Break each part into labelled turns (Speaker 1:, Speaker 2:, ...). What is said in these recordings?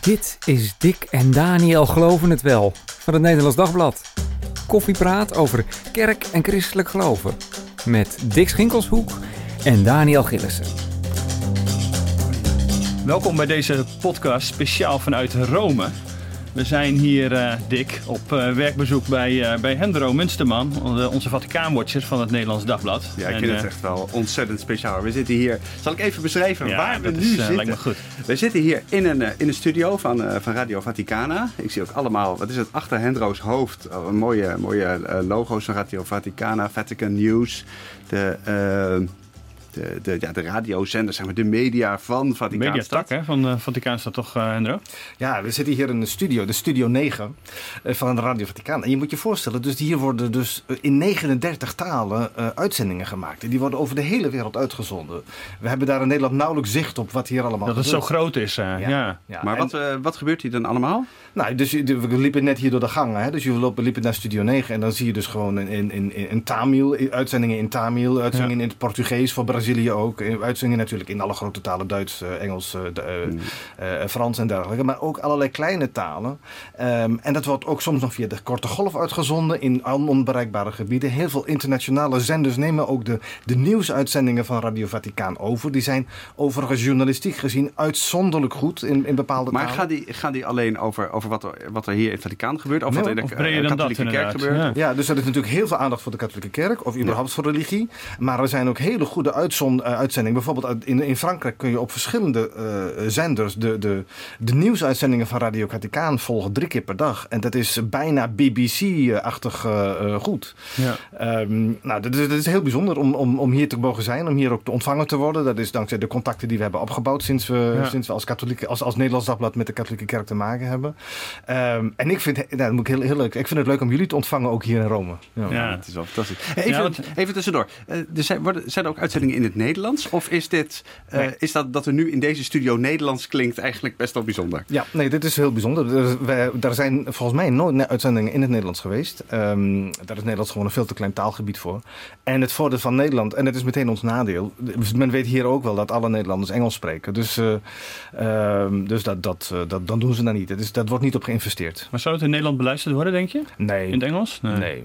Speaker 1: Dit is Dick en Daniel Geloven het Wel van het Nederlands Dagblad. Koffiepraat over kerk en christelijk geloven. Met Dick Schinkelshoek en Daniel Gillissen.
Speaker 2: Welkom bij deze podcast speciaal vanuit Rome. We zijn hier, uh, Dick, op uh, werkbezoek bij, uh, bij Hendro Munsterman, onze Vaticaanwatcher van het Nederlands Dagblad.
Speaker 3: Ja, ik vind het echt wel ontzettend speciaal. We zitten hier, zal ik even beschrijven
Speaker 2: ja,
Speaker 3: waar we nu
Speaker 2: is,
Speaker 3: zitten?
Speaker 2: lijkt me goed.
Speaker 3: We zitten hier in een, in een studio van, van Radio Vaticana. Ik zie ook allemaal, wat is het, achter Hendro's hoofd, oh, mooie, mooie logo's van Radio Vaticana, Vatican News, de de, de, ja, de radiozender, zeg maar, de media van Vaticaanstad.
Speaker 2: Mediatak hè, van uh, Vaticaanstad toch, uh, Hendro?
Speaker 4: Ja, we zitten hier in de studio, de Studio 9 uh, van de Radio Vaticaan. En je moet je voorstellen, dus hier worden dus in 39 talen uitzendingen gemaakt. En die worden over de hele wereld uitgezonden. We hebben daar in Nederland nauwelijks zicht op wat hier allemaal
Speaker 2: Dat
Speaker 4: gebeurt.
Speaker 2: het zo groot is, ja. ja.
Speaker 3: ja. Maar wat, wat gebeurt hier dan allemaal?
Speaker 4: Nou, dus we liepen net hier door de gang. Hè? Dus je lopen, liepen naar Studio 9 en dan zie je dus gewoon in, in, in, in Tamil, uitzendingen in Tamil, uitzendingen in het Portugees voor Brazilië ook. Uitzendingen natuurlijk in alle grote talen, Duits, Engels, uh, mm. uh, Frans en dergelijke. Maar ook allerlei kleine talen. Um, en dat wordt ook soms nog via de korte golf uitgezonden in onbereikbare gebieden. Heel veel internationale zenders nemen ook de, de nieuwsuitzendingen van Radio Vaticaan over. Die zijn overigens journalistiek gezien uitzonderlijk goed in, in bepaalde
Speaker 3: maar
Speaker 4: talen.
Speaker 3: Maar gaan die, gaan die alleen over, over wat, er, wat er hier in het Vaticaan gebeurt? Of
Speaker 4: Nee,
Speaker 3: wat er in de katholieke
Speaker 2: dat,
Speaker 3: kerk
Speaker 2: inderdaad.
Speaker 3: gebeurt?
Speaker 4: Ja, dus er is natuurlijk heel veel aandacht voor de katholieke kerk, of überhaupt voor religie. Maar er zijn ook hele goede uitzon, uh, uitzendingen. Bijvoorbeeld in, in Frankrijk kun je op verschillende uh, zenders de, de, de nieuwsuitzendingen van Radio Vaticaan volgen drie keer per dag. En dat is bijna BBC-achtig uh, goed.
Speaker 2: Ja.
Speaker 4: Um, nou, dat is, dat is heel bijzonder om, om, om hier te mogen zijn, om hier ook te ontvangen te worden. Dat is dankzij de contacten die we hebben opgebouwd sinds we,
Speaker 2: Ja.
Speaker 4: sinds we als, katholieke, als, als Nederlands dagblad met de katholieke kerk te maken hebben. Um, en ik vind, nou, dat moet ik heel, heel leuk. Ik vind het leuk om jullie te ontvangen ook hier in Rome. Ja.
Speaker 2: Ja.
Speaker 3: Het is wel fantastisch. Even,
Speaker 2: Ja, want-
Speaker 3: even tussendoor. Eh, er zijn, worden, zijn er ook uitzendingen in het Nederlands? Of is, dit, eh,
Speaker 4: Nee.
Speaker 3: is dat dat er nu in deze studio Nederlands klinkt eigenlijk best wel bijzonder?
Speaker 4: Ja, nee, dit is heel bijzonder. Er, wij- er zijn volgens mij nooit uitzendingen in het Nederlands geweest. Ehm, daar is Nederlands gewoon een veel te klein taalgebied voor. En het voordeel van Nederland, en het is meteen ons nadeel. Men weet hier ook wel dat alle Nederlanders Engels spreken. Dus, eh, ehm, dus dat, dat, eh, dat, dan doen ze dat niet. Het is, dat wordt niet op geïnvesteerd.
Speaker 2: Maar zou het in Nederland beluisterd worden, denk je?
Speaker 4: Nee.
Speaker 2: In het Engels?
Speaker 4: Nee. Nee,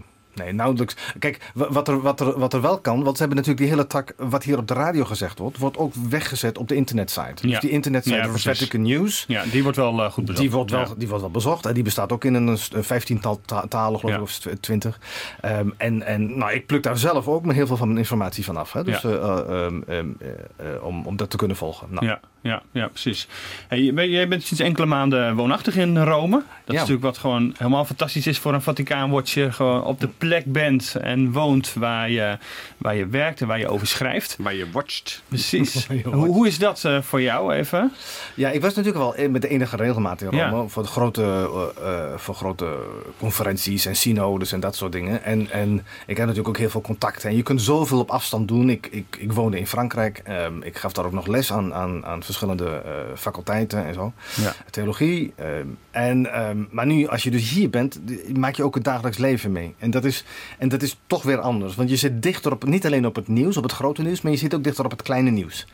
Speaker 4: nauwelijks. Kijk, wa- wat er, wat, er, wat er wel kan, want ze hebben natuurlijk die hele tak, wat hier op de radio gezegd wordt, wordt ook weggezet op de internetsite.
Speaker 2: Ja.
Speaker 4: Dus die internetsite
Speaker 2: Ja,
Speaker 4: van. Vatican News,
Speaker 2: Ja, die wordt wel eh, goed bezocht.
Speaker 4: die wordt, wel,
Speaker 2: Ja.
Speaker 4: die wordt wel bezocht. En die bestaat ook in een, vijftiental ta- talen, geloof ik, of tw- twintig. Ehm, en en nou, ik pluk daar zelf ook met heel veel van mijn informatie vanaf. Hè? Dus, eh, eh, ehm, ehm, eh, eh, om, om dat te kunnen volgen. Nou,
Speaker 2: Ja, ja, ja, precies. Hey, je bent- jij bent sinds enkele maanden woonachtig in Rome. Dat is natuurlijk wat gewoon helemaal fantastisch is voor een Vaticaanwatcher. Gewoon op de plek bent en woont waar je, waar je werkt en waar je over schrijft.
Speaker 3: Waar je watcht.
Speaker 2: Precies.
Speaker 4: Je
Speaker 2: hoe, hoe is dat eh, voor jou even?
Speaker 4: Ja, ik was natuurlijk wel met de enige regelmaat in Rome.
Speaker 2: Ja.
Speaker 4: Voor, de grote, eh, eh, voor grote conferenties en synodes en dat soort dingen. En, en ik heb natuurlijk ook heel veel contacten. En je kunt zoveel op afstand doen. Ik, ik, ik woonde in Frankrijk. Ehm, ik gaf daar ook nog les aan, aan, aan verschillende eh, faculteiten en zo.
Speaker 2: Ja.
Speaker 4: Theologie. ehm, en, ehm, maar nu, als je dus hier bent, maak je ook het dagelijks leven mee. En dat, is, en dat is toch weer anders. Want je zit dichter op, niet alleen op het nieuws, op het grote nieuws, maar je zit ook dichter op het kleine nieuws.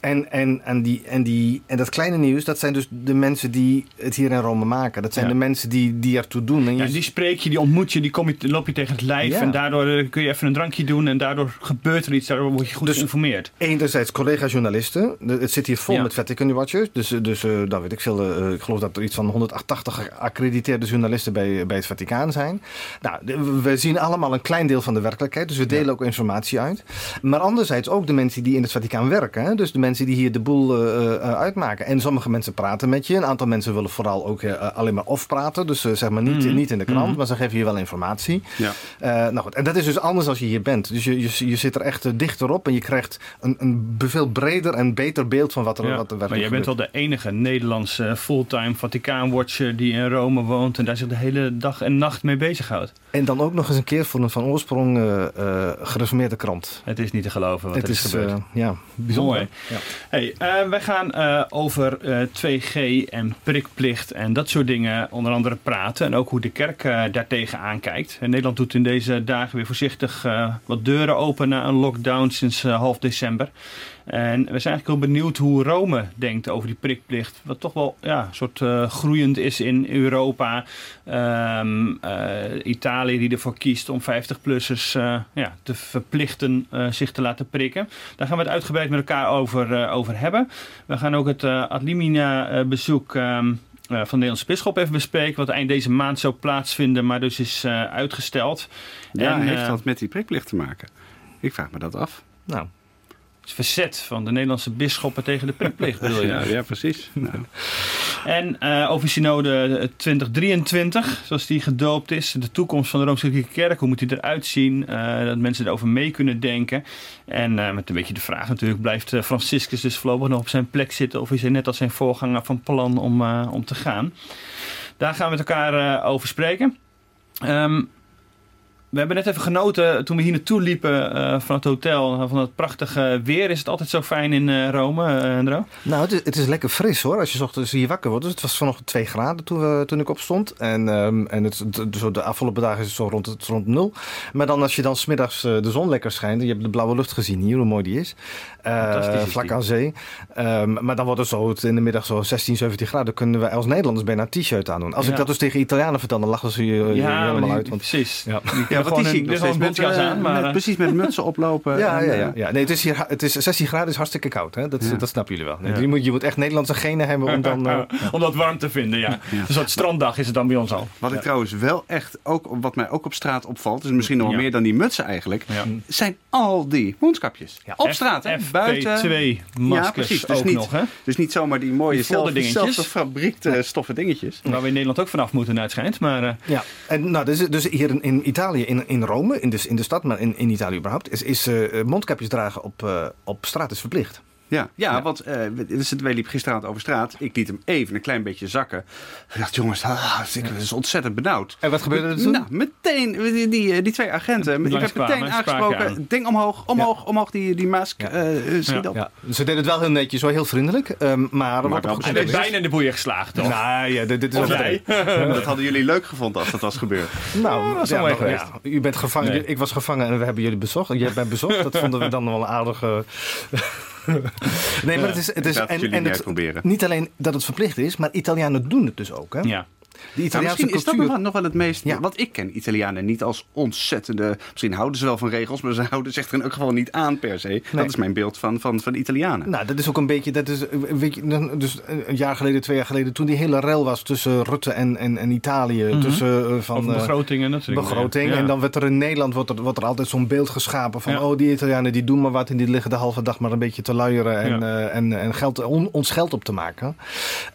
Speaker 4: En, en, en, die, en, die, en dat kleine nieuws, dat zijn dus de mensen die het hier in Rome maken. Dat zijn
Speaker 2: Ja.
Speaker 4: de mensen die, die ertoe doen. En je,
Speaker 2: Ja, die spreek je, die ontmoet je, die kom je, loop je tegen het lijf.
Speaker 4: Ja.
Speaker 2: En daardoor eh, kun je even een drankje doen. En daardoor gebeurt er iets. Daardoor word je goed
Speaker 4: Dus-
Speaker 2: geïnformeerd.
Speaker 4: Enerzijds collega-journalisten. Het zit hier vol Met Vatican Watchers. Dus, eh, dus eh, dan weet ik veel. eh, ik geloof dat er iets van 180 geaccrediteerde journalisten bij, bij het Vaticaan zijn. Nou, we zien allemaal een klein deel van de werkelijkheid. Dus we delen ook informatie uit. Maar anderzijds ook de mensen die in het Vaticaan werken. Hè? Dus de mensen die hier de boel eh, eh, uitmaken. En sommige mensen praten met je. Een aantal mensen willen vooral ook eh, alleen maar of praten. Dus eh, zeg maar niet,
Speaker 2: Mhm.
Speaker 4: niet in de krant.
Speaker 2: Mhm.
Speaker 4: Maar ze geven je wel informatie.
Speaker 3: Ja.
Speaker 4: Eh, nou goed, en dat is dus anders als je hier bent. Dus je, je, je zit er echt eh, dichter op en je krijgt een, een veel breder en beter beeld van wat er,
Speaker 2: Ja,
Speaker 4: wat er
Speaker 2: maar jij bent wel de enige Nederlandse fulltime Vaticaanwatcher die in Rome woont en daar zich de hele dag en nacht mee bezighoudt.
Speaker 4: En dan ook nog eens een keer voor een van oorsprong eh, eh, gereformeerde krant.
Speaker 2: Het is niet te geloven wat
Speaker 4: Het
Speaker 2: er is,
Speaker 4: is
Speaker 2: gebeurd.
Speaker 4: eh, ja, bijzonder.
Speaker 2: Mooi.
Speaker 4: Ja.
Speaker 2: Hey, eh, wij gaan eh, over eh, 2G en prikplicht en dat soort dingen onder andere praten. En ook hoe de kerk eh, daartegen aankijkt. En Nederland doet in deze dagen weer voorzichtig eh, wat deuren open na een lockdown sinds eh, half december. En we zijn eigenlijk heel benieuwd hoe Rome denkt over die prikplicht. Wat toch wel ja, een soort uh, groeiend is in Europa. Um, uh, Italië die ervoor kiest om 50-plussers uh, ja, te verplichten zich te laten prikken. Daar gaan we het uitgebreid met elkaar over, over hebben. We gaan ook het Adlimina-bezoek... Um, van de Nederlandse Bisschop even bespreken. Wat eind deze maand zou plaatsvinden, maar dus is uitgesteld.
Speaker 3: Ja, en, heeft dat met die prikplicht te maken? Ik vraag me dat af.
Speaker 2: Nou, het verzet van de Nederlandse bisschoppen tegen de prikplicht, bedoel je?
Speaker 3: Ja, ja precies. Nou.
Speaker 2: En uh, over synode 2023, zoals die gedoopt is. De toekomst van de Rooms-Katholieke Kerk, hoe moet die eruit zien? Uh, dat mensen erover mee kunnen denken. En uh, met een beetje de vraag natuurlijk, blijft Franciscus dus voorlopig nog op zijn plek zitten? Of is hij net als zijn voorganger van plan om, om te gaan? Daar gaan we met elkaar over spreken. Um, we hebben net even genoten toen we hier naartoe liepen uh, van het hotel. Van het prachtige weer. Is het altijd zo fijn in uh, Rome, uh, Andro?
Speaker 4: Nou, het is, het is, lekker fris hoor. Als je ochtends hier wakker wordt. Dus het was vanochtend 2 graden toen, we, toen ik opstond. En, um, en het, zo de afgelopen dagen is het zo rond, het rond nul. Maar dan als je dan smiddags de zon lekker schijnt. Je hebt de blauwe lucht gezien hier, hoe mooi die is. vlak aan zee. Um, maar dan wordt het zo in de middag zo 16, 17 graden. Dan kunnen we als Nederlanders bijna een t-shirt aandoen. Als ja. ik dat dus tegen Italianen vertel, dan lachen ze je ja, helemaal
Speaker 2: die,
Speaker 4: uit.
Speaker 2: Want, precies.
Speaker 3: Ja. Ja wat is nog met, uh, aan, maar, met, uh, precies met mutsen oplopen.
Speaker 4: ja, en, ja, ja, ja. Nee, het is, hier, het is 16 graden is hartstikke koud. Hè? Dat, ja. dat snappen jullie wel. Nee, je, moet, je moet echt Nederlandse genen hebben om dan... Uh,
Speaker 2: om dat warm te vinden, ja. Een soort stranddag is het dan bij ons al.
Speaker 3: Wat ik trouwens wel echt, ook, wat mij ook op straat opvalt, is misschien nog wel meer dan die mutsen eigenlijk, zijn al die mondkapjes. Op straat, hè?
Speaker 2: buiten. twee maskers ja,
Speaker 3: Dus
Speaker 2: ook
Speaker 3: niet,
Speaker 2: nog, hè?
Speaker 3: Dus niet zomaar die mooie zelf, fabriekte stoffen dingetjes.
Speaker 2: Waar we in Nederland ook vanaf moeten, uitschijnt. Maar,
Speaker 4: ja, en nou, dus, dus hier in, in Italië, in, in Rome, in de, in de stad, maar in, in Italië überhaupt, is, is uh, mondkapjes dragen op, uh, op straat is verplicht.
Speaker 3: Ja, ja, ja. want uh, wij liepen gisteravond over straat. Ik liet hem even een klein beetje zakken. Ik dacht, jongens, ah, ik is ontzettend benauwd.
Speaker 4: En wat gebeurde er toen?
Speaker 3: Nou, meteen, die, die, die twee agenten. ik heb meteen aangesproken. Aan. Ding omhoog, omhoog, ja. omhoog, die, die mask. Ja. Uh, schiet op. Ja.
Speaker 4: Ze deden het wel heel netjes, zo heel vriendelijk. Um, maar
Speaker 2: maar hij is bijna in de boeien geslaagd, toch?
Speaker 4: Nou ja, dit, dit is
Speaker 3: dat hadden jullie leuk gevonden als dat was gebeurd.
Speaker 4: Nou, dat is wel geweest. U bent gevangen, nee. ik was gevangen en we hebben jullie bezocht. Jij bent bezocht, dat vonden we dan wel een aardige... nee, maar het is, het is
Speaker 3: en, en het,
Speaker 4: niet alleen dat het verplicht is, maar Italianen doen het dus ook. Hè?
Speaker 3: Ja. De Italiaanse nou, misschien cultuur... is dat nog wel, het meest... Ja. Want ik ken Italianen niet als ontzettende... Misschien houden ze wel van regels, maar ze houden zich er in elk geval niet aan per se. Nee. Dat is mijn beeld van, van, van Italianen.
Speaker 4: Nou, dat is ook een beetje... Dat is, weet je, dus een jaar geleden, twee jaar geleden... toen die hele rel was tussen Rutte en, en, en Italië... Mm -hmm. tussen, uh, van,
Speaker 2: Over begroting en dat soort
Speaker 4: Begroting. Ja. En dan werd er in Nederland wordt er, wordt er altijd zo'n beeld geschapen... van oh, die Italianen die doen maar wat... en die liggen de halve dag maar een beetje te luieren... en, uh, en, en geld, on, ons geld op te maken.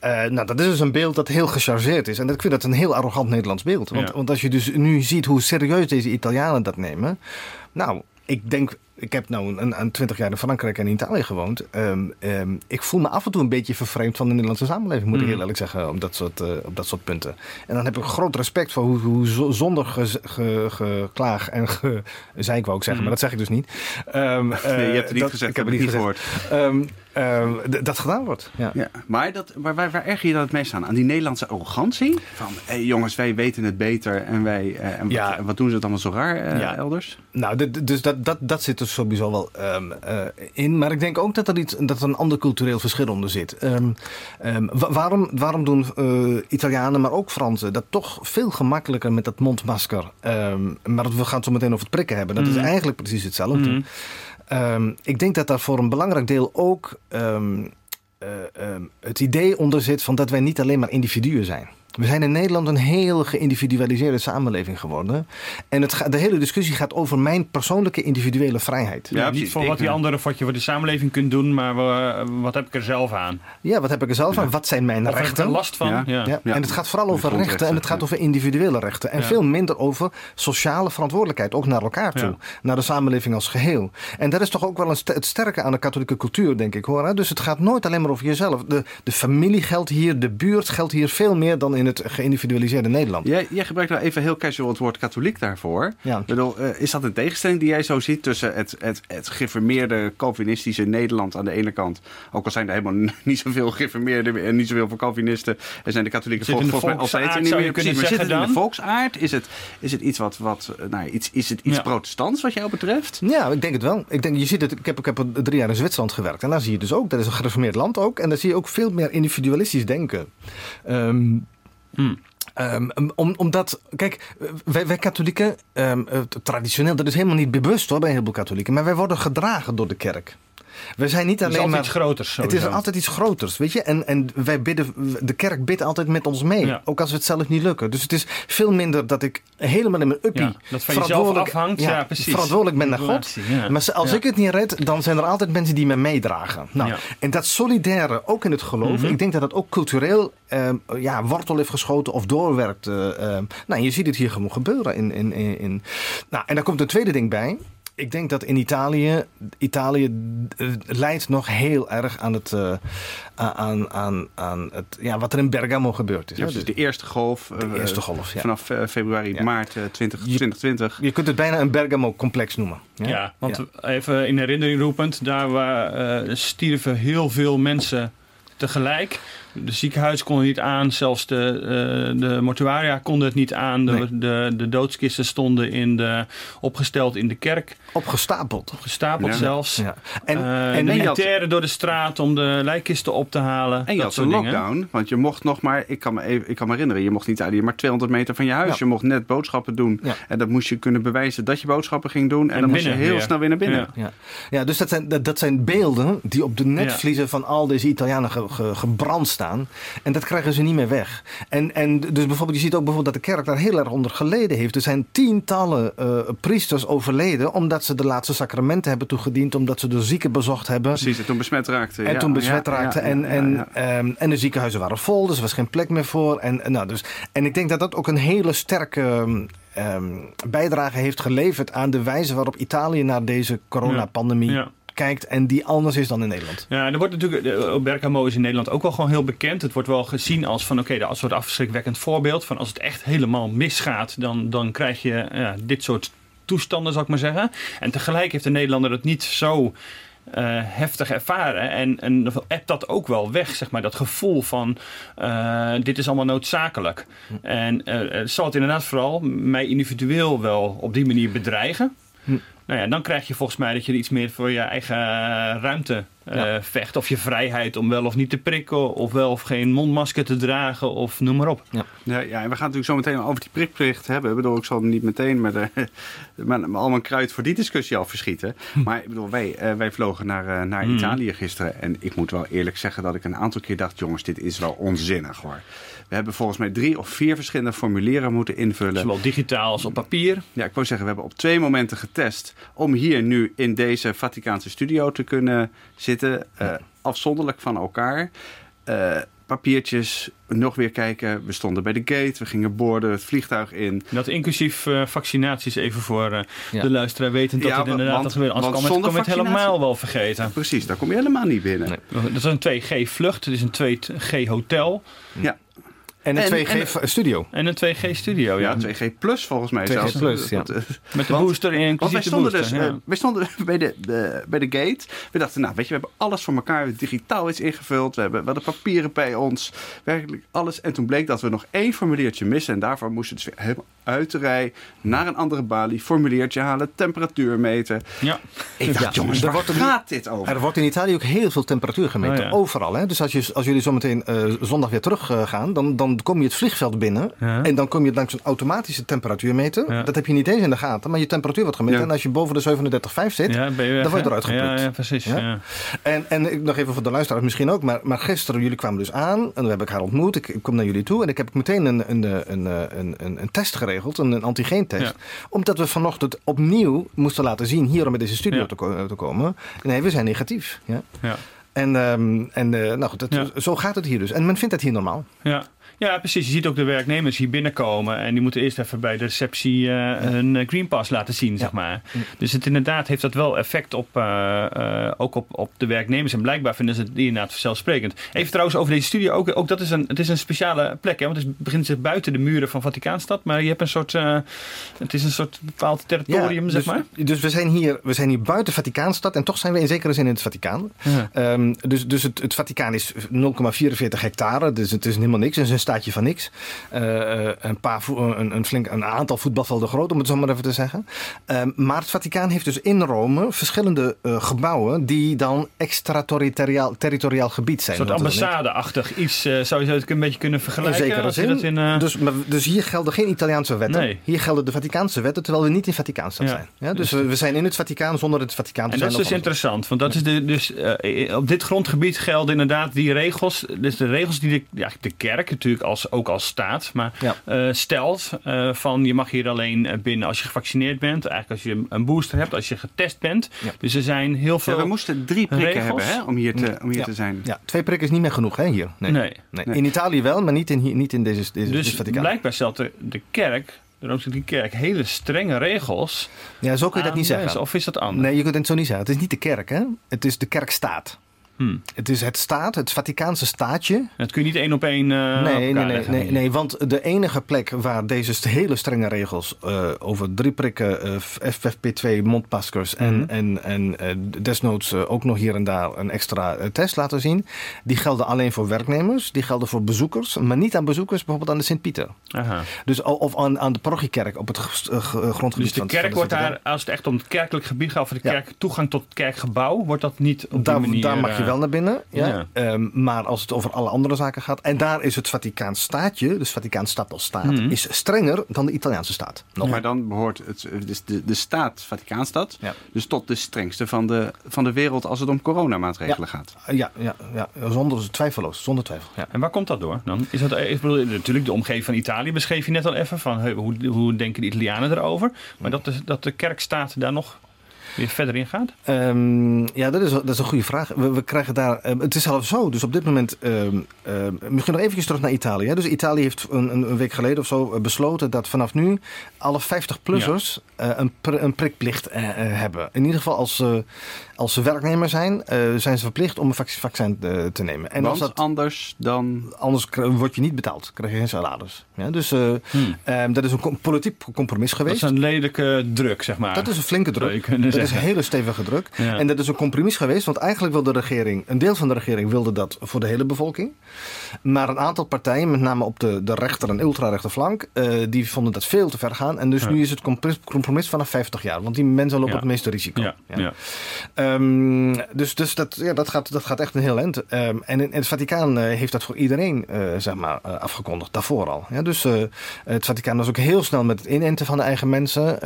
Speaker 4: Uh, nou, dat is dus een beeld dat heel gechargeerd is. En ik vind dat een heel arrogant Nederlands beeld. Want, ja. want als je dus nu ziet hoe serieus deze Italianen dat nemen. Nou, ik denk ik heb nou een, een 20 jaar in Frankrijk en in Italië gewoond. Um, um, ik voel me af en toe een beetje vervreemd van de Nederlandse samenleving, moet mm. ik heel eerlijk zeggen, op dat soort, uh, op dat soort punten. En dan heb ik groot respect voor hoe, hoe zonder geklaag ge, ge, en ge, zei ik wou ook zeggen, mm. maar dat zeg ik dus niet.
Speaker 3: Um, nee, je hebt het niet dat, gezegd, ik heb het niet gehoord.
Speaker 4: dat gedaan wordt. Ja.
Speaker 3: ja maar dat, waar, waar, waar erger je dat het meest aan? Aan die Nederlandse arrogantie? Van, hey, jongens, wij weten het beter en, wij, uh, en ja. wat, wat, doen ze het allemaal zo raar ja. elders?
Speaker 4: Nou, dus dat, dat, dat zit er sowieso wel um, uh, in. Maar ik denk ook dat er, iets, dat er een ander cultureel verschil onder zit. Um, um, waarom, waarom doen uh, Italianen, maar ook Fransen, dat toch veel gemakkelijker met dat mondmasker? maar we gaan het zo meteen over het prikken hebben. Dat mm. is eigenlijk precies hetzelfde. Mm. ik denk dat daar voor een belangrijk deel ook uh, het idee onder zit van dat wij niet alleen maar individuen zijn. We zijn in Nederland een heel geïndividualiseerde samenleving geworden. En het de hele discussie gaat over mijn persoonlijke individuele vrijheid.
Speaker 2: Ja, niet voor wat die anderen wat je voor de samenleving kunt doen, maar wat heb ik er zelf aan?
Speaker 4: Ja, wat heb ik er zelf aan? Wat zijn mijn
Speaker 2: of
Speaker 4: rechten?
Speaker 2: er last van?
Speaker 4: Ja. Ja. En het gaat vooral over rechten en het gaat over individuele rechten. En veel minder over sociale verantwoordelijkheid, ook naar elkaar toe. Naar de samenleving als geheel. En dat is toch ook wel een st het sterke aan de katholieke cultuur, denk ik hoor. Dus het gaat nooit alleen maar over jezelf. De, de familie geldt hier, de buurt geldt hier veel meer dan in in het geïndividualiseerde Nederland.
Speaker 3: Jij, jij gebruikt nou even heel casual het woord katholiek daarvoor.
Speaker 4: Ja.
Speaker 3: Ik bedoel, eh, is dat een tegenstelling die jij zo ziet tussen het, het, het gereformeerde Calvinistische Nederland aan de ene kant? Ook al zijn er helemaal niet zoveel gereformeerden en niet zoveel Calvinisten. En zijn de katholieken volgens mij altijd
Speaker 2: volksaard,
Speaker 3: niet
Speaker 2: zou je
Speaker 3: meer
Speaker 2: kunnen
Speaker 3: precies. Maar zit het in de volksaard? Is het, is het iets wat, wat eh, nou, iets, is het iets
Speaker 2: Ja.
Speaker 3: protestants wat jou betreft?
Speaker 4: Ja, ik denk het wel. Ik, denk, je ziet het, ik, heb, ik heb drie jaar in Zwitserland gewerkt. En daar zie je dus ook, dat is een gereformeerd land ook. En daar zie je ook veel meer individualistisch denken. Ehm, Ehm, om, omdat, kijk, wij, wij katholieken, ehm, eh, traditioneel, dat is helemaal niet bewust hoor bij een heleboel katholieken. Maar wij worden gedragen door de kerk. We zijn niet
Speaker 2: Het is
Speaker 4: alleen
Speaker 2: altijd
Speaker 4: maar...
Speaker 2: iets groters.
Speaker 4: Het is altijd iets groters, weet je. En, en wij bidden, de kerk bidt altijd met ons mee.
Speaker 2: Ja.
Speaker 4: Ook als we het zelf niet lukken. Dus het is veel minder dat ik helemaal in mijn uppie...
Speaker 2: Ja, dat van jezelf
Speaker 4: verantwoordelijk-
Speaker 2: afhangt. Ja, precies.
Speaker 4: Verantwoordelijk ben naar God. Maar als ik het niet red, dan zijn er altijd mensen die me meedragen. Nou. En dat solidaire, ook in het geloof,
Speaker 2: Mhm.
Speaker 4: ik denk dat dat ook cultureel ehm, ja, wortel heeft geschoten of doorwerkt. eh, ehm. nou, je ziet het hier gewoon gebeuren. In, in, in, in- Nou, en daar komt een tweede ding bij. Ik denk dat in Italië, Italië eh, leidt nog heel erg aan het, eh, aan, aan, aan het, ja, wat er in Bergamo gebeurd is.
Speaker 3: Ja,
Speaker 4: hè.
Speaker 3: dus
Speaker 4: Dus
Speaker 3: de eerste golf.
Speaker 4: de
Speaker 3: eh,
Speaker 4: eerste golf, ja.
Speaker 3: Vanaf februari,
Speaker 4: Ja.
Speaker 3: maart eh, 20,
Speaker 4: Je-
Speaker 3: 2020.
Speaker 4: Je kunt het bijna een Bergamo-complex noemen.
Speaker 2: Ja, want
Speaker 4: Ja.
Speaker 2: even in herinnering roepend, daar waar, stierven heel veel mensen tegelijk. De ziekenhuis kon het niet aan, zelfs de, eh, de mortuaria konden het niet aan. De,
Speaker 4: Nee.
Speaker 2: de, de doodskisten stonden in de, opgesteld in de kerk,
Speaker 4: Opgestapeld.
Speaker 2: gestapeld
Speaker 3: Ja.
Speaker 2: zelfs.
Speaker 4: Ja. En,
Speaker 2: Eh,
Speaker 4: en
Speaker 2: de
Speaker 3: je had-
Speaker 2: militairen door de straat om de lijkkisten op te halen.
Speaker 3: En je
Speaker 2: dat
Speaker 3: had
Speaker 2: soort
Speaker 3: een
Speaker 2: dingen.
Speaker 3: lockdown, want je mocht nog maar, ik kan me, even, ik kan me herinneren, je mocht in Italië maar 200 meter van je huis.
Speaker 4: Ja.
Speaker 3: Je mocht net boodschappen doen.
Speaker 4: Ja.
Speaker 3: En dat moest je kunnen bewijzen dat je boodschappen ging doen. En,
Speaker 2: En
Speaker 3: dan moest je heel
Speaker 2: weer.
Speaker 3: snel weer naar binnen.
Speaker 2: Ja.
Speaker 4: Ja, ja dus dat zijn, dat, dat zijn beelden die op de netvliezen van al deze Italianen ge- ge- gebrand staan. En dat krijgen ze niet meer weg. En, en dus bijvoorbeeld, je ziet ook bijvoorbeeld dat de kerk daar heel erg onder geleden heeft. Er zijn tientallen eh, priesters overleden omdat ze de laatste sacramenten hebben toegediend. Omdat ze de zieken bezocht hebben.
Speaker 3: Precies, en toen besmet raakte.
Speaker 4: En
Speaker 3: ja,
Speaker 4: toen besmet
Speaker 3: ja,
Speaker 4: raakte.
Speaker 3: ja,
Speaker 4: en,
Speaker 3: ja,
Speaker 4: en,
Speaker 3: ja.
Speaker 4: ehm, en de ziekenhuizen waren vol, dus er was geen plek meer voor. En, en nou, dus, en ik denk dat dat ook een hele sterke ehm, ehm, bijdrage heeft geleverd aan de wijze waarop Italië naar deze coronapandemie
Speaker 2: Ja.
Speaker 4: Kijkt. En die anders is dan in Nederland.
Speaker 2: Ja, en er wordt natuurlijk, de- Bergamo is in Nederland ook wel gewoon heel bekend. Het wordt wel gezien als van, oké, een soort afschrikwekkend voorbeeld. Van als het echt helemaal misgaat, dan, dan krijg je ja, dit soort toestanden, zal ik maar zeggen. En tegelijk heeft de Nederlander het niet zo eh, heftig ervaren. En, en appt dat ook wel weg, zeg maar. Dat gevoel van, eh, dit is allemaal noodzakelijk. En eh, eh, zal het inderdaad vooral mij individueel wel op die manier bedreigen.
Speaker 4: Hm.
Speaker 2: Nou ja, dan krijg je volgens mij dat je iets meer voor je eigen ruimte eh,
Speaker 4: Ja.
Speaker 2: vecht. Of je vrijheid om wel of niet te prikken. Of wel of geen mondmasker te dragen. Of noem maar op.
Speaker 3: Ja, ja, en we gaan natuurlijk zo meteen over die prikplicht hebben. Ik bedoel, ik zal hem niet meteen met, eh, met, met al mijn kruid voor die discussie al verschieten. Maar ik bedoel, wij, eh, wij vlogen naar, eh, naar
Speaker 2: Hmm.
Speaker 3: Italië gisteren. En ik moet wel eerlijk zeggen dat ik een aantal keer dacht... jongens, dit is wel onzinnig hoor. We hebben volgens mij drie of vier verschillende formulieren moeten invullen.
Speaker 2: Zowel digitaal als op papier.
Speaker 3: Ja, ik wou zeggen, we hebben op twee momenten getest om hier nu in deze Vaticaanse studio te kunnen zitten, eh, afzonderlijk van elkaar. Eh, papiertjes, nog weer kijken. We stonden bij de gate, we gingen boorden, het vliegtuig in.
Speaker 2: Dat inclusief eh, vaccinaties even voor eh,
Speaker 4: Ja.
Speaker 2: de luisteraar wetend dat
Speaker 3: Ja,
Speaker 2: het inderdaad
Speaker 3: want-
Speaker 2: dat gebeurt. Anders
Speaker 3: want
Speaker 2: kan het,
Speaker 3: zonder
Speaker 2: kan het helemaal wel vergeten.
Speaker 3: Precies, daar kom je helemaal niet binnen.
Speaker 4: Nee.
Speaker 2: Dat is een 2G-vlucht. Het is een 2G-hotel.
Speaker 3: Ja,
Speaker 4: En een
Speaker 3: En-
Speaker 4: 2G-studio.
Speaker 2: En een 2G-studio, ja.
Speaker 3: ja, 2G plus volgens mij
Speaker 4: 2G
Speaker 3: zelfs.
Speaker 4: plus, ja.
Speaker 3: Want, eh,
Speaker 2: Met de
Speaker 3: Want-
Speaker 2: booster in,
Speaker 3: Want
Speaker 2: inclusief
Speaker 3: wij
Speaker 2: de
Speaker 3: stonden,
Speaker 2: booster.
Speaker 3: dus,
Speaker 2: ja.
Speaker 3: eh, wij stonden bij de, de- bij de gate. We dachten, nou weet je, we hebben alles voor elkaar. We hebben digitaal iets ingevuld. We hebben, we hadden papieren bij ons. Werkelijk alles. En toen bleek dat we nog één formuliertje missen. En daarvoor moesten we dus weer helemaal uit de rij. Naar een andere balie. Formuliertje halen. Temperatuur meten.
Speaker 2: ja.
Speaker 3: Ik dacht,
Speaker 4: Ja,
Speaker 3: jongens,
Speaker 4: er
Speaker 3: waar
Speaker 4: wordt
Speaker 3: gaat dit over?
Speaker 4: Er wordt in Italië ook heel veel temperatuur gemeten.
Speaker 2: Oh, ja.
Speaker 4: Overal. Hè? Dus als, je, als jullie zometeen eh zondag weer terug eh, gaan, dan, dan kom je het vliegveld binnen.
Speaker 2: Ja.
Speaker 4: En dan kom je langs een automatische temperatuurmeter.
Speaker 2: Ja.
Speaker 4: Dat heb je niet eens in de gaten, maar je temperatuur wordt gemeten.
Speaker 3: Ja.
Speaker 4: En als je boven de 37,5 zit, dan word je eruit.
Speaker 2: Ja, ja precies.
Speaker 4: En, en ik- nog even voor de luisteraars misschien ook. Maar, maar gisteren, jullie kwamen dus aan. En dan heb ik haar ontmoet. Ik, ik kom naar jullie toe. En ik heb meteen een, een, een, een, een, een test geregeld. Een, een antigeentest. Omdat we vanochtend opnieuw moesten laten zien. Hier om in deze studio te, ko- te komen. Nee, we zijn negatief. Ja.
Speaker 2: Ja.
Speaker 4: En, ehm, en eh, nou goed, dat,
Speaker 2: Ja.
Speaker 4: zo gaat het hier dus. En men vindt het hier normaal.
Speaker 2: Ja. Ja, precies. Je ziet ook de werknemers hier binnenkomen en die moeten eerst even bij de receptie uh, hun eh, Green Pass laten zien, zeg maar. Dus het inderdaad heeft dat wel effect op, uh, uh, ook op, op de werknemers. En blijkbaar vinden ze het inderdaad vanzelfsprekend. Even trouwens over deze studio ook. Ook dat is een, het is een speciale plek, hè, want het begint zich buiten de muren van Vaticaanstad. Maar je hebt een soort, het is een soort bepaald territorium,
Speaker 4: ja,
Speaker 2: zeg
Speaker 4: dus,
Speaker 2: maar.
Speaker 4: Dus we zijn, hier, we zijn hier buiten Vaticaanstad en toch zijn we in zekere zin in het Vaticaan. Ja. Um, dus dus het, het Vaticaan is 0,44 hectare, dus het is helemaal niks. Het is een staatje van niks. Uh, een, paar, een, een, flink, een aantal voetbalvelden groot, om het zo maar even te zeggen. Uh, maar het Vaticaan heeft dus in Rome verschillende uh, gebouwen die dan extraterritoriaal territoriaal gebied zijn.
Speaker 2: Een soort ambassade-achtig iets zou je het een beetje kunnen vergelijken.
Speaker 4: In zekere zin. In, dus, maar, dus hier gelden geen Italiaanse wetten. Nee. Hier gelden de Vaticaanse wetten, terwijl we niet in Vaticaanstad ja. zijn. Ja, dus we, we, zijn in het Vaticaan zonder het Vaticaan te
Speaker 2: en
Speaker 4: zijn.
Speaker 2: En dat is dus interessant, want dat is de, dus, op dit grondgebied gelden inderdaad die regels. Dus de regels die de, ja, de kerk natuurlijk als, ook als staat, maar ja. uh, stelt uh, van je mag hier alleen binnen als je gevaccineerd bent. Eigenlijk als je een booster hebt, als je getest bent. Ja. Dus er zijn heel veel.
Speaker 3: Ja, we moesten drie prikken
Speaker 2: regels.
Speaker 3: hebben hè, om hier, te, om hier te zijn.
Speaker 4: Ja, twee prikken is niet meer genoeg hè, hier. Nee.
Speaker 2: Nee.
Speaker 4: nee. In Italië wel, maar niet in, hier, niet in deze, deze
Speaker 2: dus
Speaker 4: Vaticaan.
Speaker 2: blijkbaar stelt de, de kerk de Rooms-Katholieke Kerk hele strenge regels.
Speaker 4: Ja, zo kun je dat niet zeggen.
Speaker 2: Of is dat anders?
Speaker 4: Nee, je kunt het zo niet zeggen. Het is niet de kerk, hè? Het is de kerkstaat.
Speaker 2: Hmm.
Speaker 4: Het is het staat, het Vaticaanse staatje.
Speaker 2: Dat kun je niet één op één. Uh,
Speaker 4: nee, nee, nee, nee, nee, want de enige plek waar deze hele strenge regels uh, over drie prikken, uh, FFP2 mondmaskers en,
Speaker 2: Mhm.
Speaker 4: en, en desnoods ook nog hier en daar een extra test laten zien, die gelden alleen voor werknemers, die gelden voor bezoekers, maar niet aan bezoekers bijvoorbeeld aan de Sint-Pieter. Dus of aan, aan de parochiekerk op het grondgebied
Speaker 2: Dus de
Speaker 4: van,
Speaker 2: kerk
Speaker 4: van de
Speaker 2: wordt daar, als het echt om het kerkelijk gebied gaat, voor de kerk, toegang tot het kerkgebouw, wordt dat niet op
Speaker 4: daar,
Speaker 2: die manier...
Speaker 4: Daar mag je wel naar binnen. Ja.
Speaker 2: Ja.
Speaker 4: Um, maar als het over alle andere zaken gaat. En daar is het Vaticaans staatje, dus Vaticaans stad als staat,
Speaker 2: Mhm.
Speaker 4: is strenger dan de Italiaanse staat.
Speaker 3: Nog. Maar dan behoort het, dus de, de staat, Vaticaanstad,
Speaker 4: Ja.
Speaker 3: dus tot de strengste van de, van de wereld als het om coronamaatregelen gaat.
Speaker 4: Ja, ja, ja, zonder twijfelloos, zonder twijfel. Ja.
Speaker 2: En waar komt dat door dan? Is dat, ik bedoel, natuurlijk, de omgeving van Italië beschreef je net al even. Van, hey, hoe, hoe denken de Italianen erover? Maar dat de, dat de kerkstaat daar nog weer verder in gaat?
Speaker 4: Um, ja, dat is, dat is een goede vraag. We, we krijgen daar. Um, het is zelfs zo. Dus op dit moment. Um, misschien nog even terug naar Italië. Dus Italië heeft een, een, week geleden of zo besloten dat vanaf nu alle 50-plussers ja. uh, een, pr een prikplicht uh, uh, hebben. In ieder geval als, als ze werknemer zijn, zijn ze verplicht om een vac vaccin te nemen.
Speaker 3: En Want als dat, anders dan.
Speaker 4: Anders word je niet betaald. Krijg je geen salaris. Ja, dus hmm. dat is een com politiek compromis geweest.
Speaker 2: Dat is een lelijke druk, zeg maar.
Speaker 4: Dat is een flinke druk. Dat is een hele stevige druk.
Speaker 2: Ja.
Speaker 4: En dat is een compromis geweest, want eigenlijk wilde de regering, een deel van de regering wilde dat voor de hele bevolking. Maar een aantal partijen, met name op de, de rechter en ultrarechter flank, uh, die vonden dat veel te ver gaan. En dus ja. nu is het compromis vanaf 50 jaar, want die mensen lopen
Speaker 2: ja.
Speaker 4: het meeste risico.
Speaker 2: Ja. Ja.
Speaker 4: Um, dus dus dat, ja, dat, gaat, dat gaat echt een heel eind. Um, en, en het Vaticaan uh, heeft dat voor iedereen uh, zeg maar, afgekondigd, daarvoor al. Ja, dus het Vaticaan was ook heel snel met het inenten van de eigen mensen.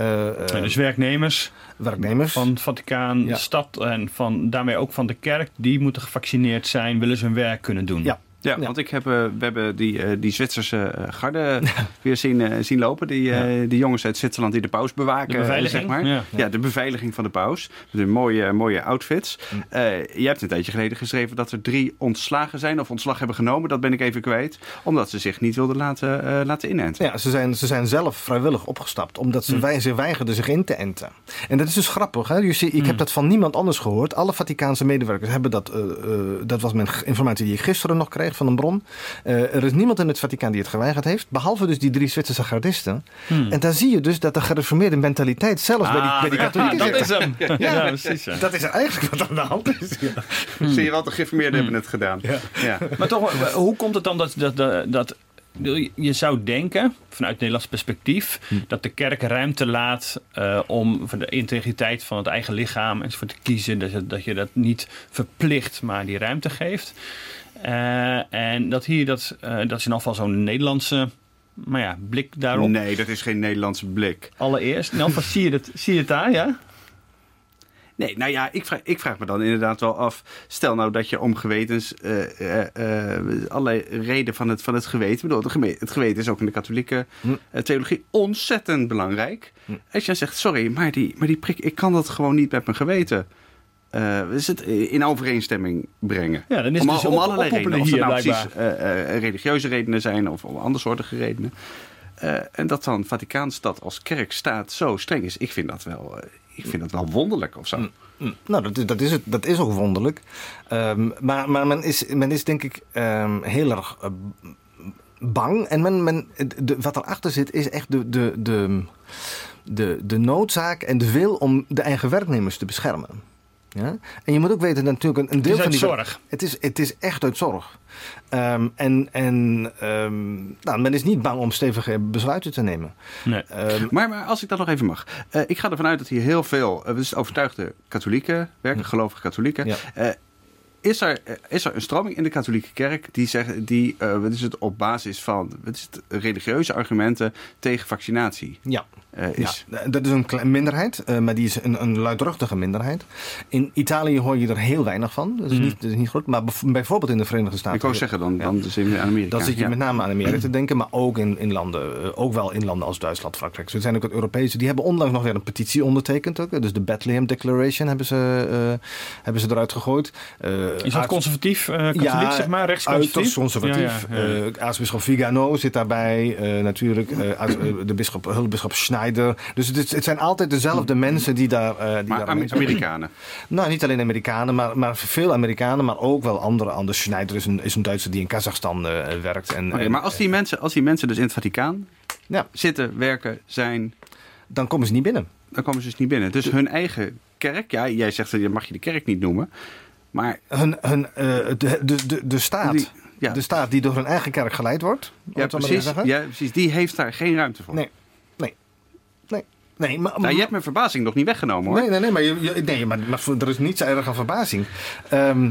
Speaker 2: dus werknemers.
Speaker 4: Werknemers.
Speaker 2: Van het Vaticaan, de stad en van, daarmee ook van de kerk, die moeten gevaccineerd zijn, willen ze hun werk kunnen doen.
Speaker 3: Ja. Ja, ja, want ik heb, uh, we hebben die, uh, die Zwitserse uh, garde weer zien, zien lopen. Die, ja. die jongens uit Zwitserland die de paus bewaken.
Speaker 2: De beveiliging.
Speaker 3: Zeg maar.
Speaker 2: ja.
Speaker 3: ja. de beveiliging van de paus. Met een mooie, mooie outfits. Mm. je hebt een tijdje geleden geschreven dat er drie ontslagen zijn of ontslag hebben genomen. Dat ben ik even kwijt. Omdat ze zich niet wilden laten, laten inenten.
Speaker 4: Ja, ze zijn, ze zijn zelf vrijwillig opgestapt. Omdat ze, wij, ze weigerden zich in te enten. En dat is dus grappig. Hè? Je ziet, ik heb dat van niemand anders gehoord. Alle Vaticaanse medewerkers hebben dat. dat was mijn informatie die ik gisteren nog kreeg van een bron. Uh, er is niemand in het Vaticaan die het geweigerd heeft, behalve dus die drie Zwitserse gardisten.
Speaker 2: Hmm.
Speaker 4: En daar zie je dus dat de gereformeerde mentaliteit zelfs
Speaker 2: ah,
Speaker 4: bij die, bij die katholieken
Speaker 2: ah, dat is hem. Ja, ja, precies. Ja.
Speaker 4: Dat is eigenlijk wat aan de hand is. Ja.
Speaker 3: Hmm. Zie je wat de gereformeerden hebben het gedaan.
Speaker 4: Ja.
Speaker 2: Maar toch, hoe komt het dan dat, dat, dat, dat je zou denken, vanuit Nederlands perspectief, hm. dat de kerk ruimte laat uh, om voor de integriteit van het eigen lichaam enzovoort te kiezen. Dat je, dat je dat niet verplicht, maar die ruimte geeft. Uh, en dat hier, dat, uh, dat is in ieder geval zo'n Nederlandse maar ja, blik daarop.
Speaker 3: Nee, dat is geen Nederlandse blik.
Speaker 2: Allereerst. In ieder geval zie je het, zie je het daar, ja?
Speaker 3: Nee, nou ja, ik vraag, ik vraag me dan inderdaad wel af. Stel nou dat je om gewetens, uh, uh, uh, allerlei reden van het, van het geweten. Bedoel, het geweten is ook in de katholieke hm. theologie ontzettend belangrijk. Hm. Als je dan zegt, sorry, maar die, maar die prik, ik kan dat gewoon niet met mijn geweten. Eh, is het in overeenstemming brengen.
Speaker 2: Ja, dan is
Speaker 3: om,
Speaker 2: het dus
Speaker 3: om
Speaker 2: op-
Speaker 3: allerlei redenen. Of het
Speaker 2: hier,
Speaker 3: nou precies eh, eh, religieuze redenen zijn of om andere soorten redenen. Eh, en dat dan Vaticaanstad als kerkstaat zo streng is. Ik vind dat wel, eh, ik vind dat wel wonderlijk of zo.
Speaker 4: Mm, Nou, dat is, dat is, het, dat is ook wonderlijk. Ehm, maar maar men, is, men is denk ik ehm, heel erg bang. En men, men, de, wat erachter zit is echt de, de, de, de, de noodzaak en de wil om de eigen werknemers te beschermen. Ja? En je moet ook weten dat natuurlijk een, een deel
Speaker 2: Het is
Speaker 4: van
Speaker 2: uit
Speaker 4: die
Speaker 2: zorg.
Speaker 4: Het is, het is echt uit zorg. Ehm, en en ehm, nou, men is niet bang om stevige besluiten te nemen.
Speaker 2: Nee.
Speaker 4: Ehm,
Speaker 3: Maar, maar als ik dat nog even mag. Eh, ik ga ervan uit dat hier heel veel uh, dus overtuigde katholieken werken, gelovige katholieken.
Speaker 4: Ja.
Speaker 3: Eh, is, er, is er een stroming in de katholieke kerk die zegt, die, eh, wat is het, op basis van wat is het, religieuze argumenten tegen vaccinatie
Speaker 4: ja.
Speaker 3: Eh, is?
Speaker 4: Ja, dat is een klein minderheid, eh, maar die is een, een luidruchtige minderheid. In Italië hoor je er heel weinig van. Dat is,
Speaker 2: Mm.
Speaker 4: niet, dat is niet groot. Maar bijvoorbeeld in de Verenigde Staten.
Speaker 3: Ik wou zeggen, dan,
Speaker 4: Ja.
Speaker 3: dan dus in Amerika.
Speaker 4: Dan zit je
Speaker 3: ja.
Speaker 4: met name aan Amerika te denken, maar ook in, in landen, eh, ook wel in landen als Duitsland, Frankrijk. Er zijn ook het Europese, die hebben onlangs nog weer een petitie ondertekend. Ook. Dus de Bethlehem Declaration hebben ze, hebben ze eruit gegooid.
Speaker 2: Is dat conservatief, katholiek, zeg maar, rechtsconservatief?
Speaker 4: Uiterst conservatief.
Speaker 2: Ja, ja, ja.
Speaker 4: Aartsbisschop Vigano zit daarbij. natuurlijk de bisschop, hulpbisschop Schneider. Dus het, het zijn altijd dezelfde mensen die daar... eh, die
Speaker 3: Maar
Speaker 4: daar
Speaker 3: Am-. Amerikanen.
Speaker 4: Nou, niet alleen Amerikanen, maar, maar veel Amerikanen. Maar ook wel andere. Anders Schneider is een, is een Duitser die in Kazachstan eh, werkt. En,
Speaker 3: maar als die, mensen, als die mensen dus in het Vaticaan
Speaker 4: Ja,
Speaker 3: zitten, werken, zijn,
Speaker 4: dan komen ze niet binnen.
Speaker 3: dan komen ze dus niet binnen. Dus hun eigen kerk, ja, jij zegt dat je mag je de kerk niet noemen. Maar
Speaker 4: Hun, hun, eh, de, de, de, de staat...
Speaker 3: die, ja,
Speaker 4: De staat die door hun eigen kerk geleid wordt.
Speaker 3: ja, precies, ja, precies, die heeft daar geen ruimte voor.
Speaker 4: Nee. Nee. Maar,
Speaker 3: Nou, je hebt mijn verbazing nog niet weggenomen hoor.
Speaker 4: Nee, nee, nee, maar, je, je- nee, maar, maar er is niets erg aan verbazing. Ehm,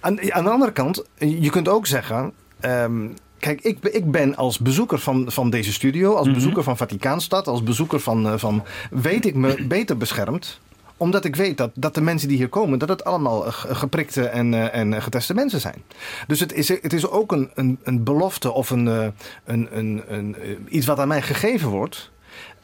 Speaker 4: aan, aan de andere kant, je kunt ook zeggen. ehm, kijk, ik, ben- ik ben als bezoeker van, van deze studio, als
Speaker 2: Mhm.
Speaker 4: bezoeker van Vaticaanstad, als bezoeker van, eh, van. weet ik me beter beschermd omdat ik weet dat, dat de mensen die hier komen, dat het allemaal ge- geprikte en, eh, en geteste mensen zijn. Dus het is, het is ook een, een, een belofte of een, eh, een, een, een, iets wat aan mij gegeven wordt.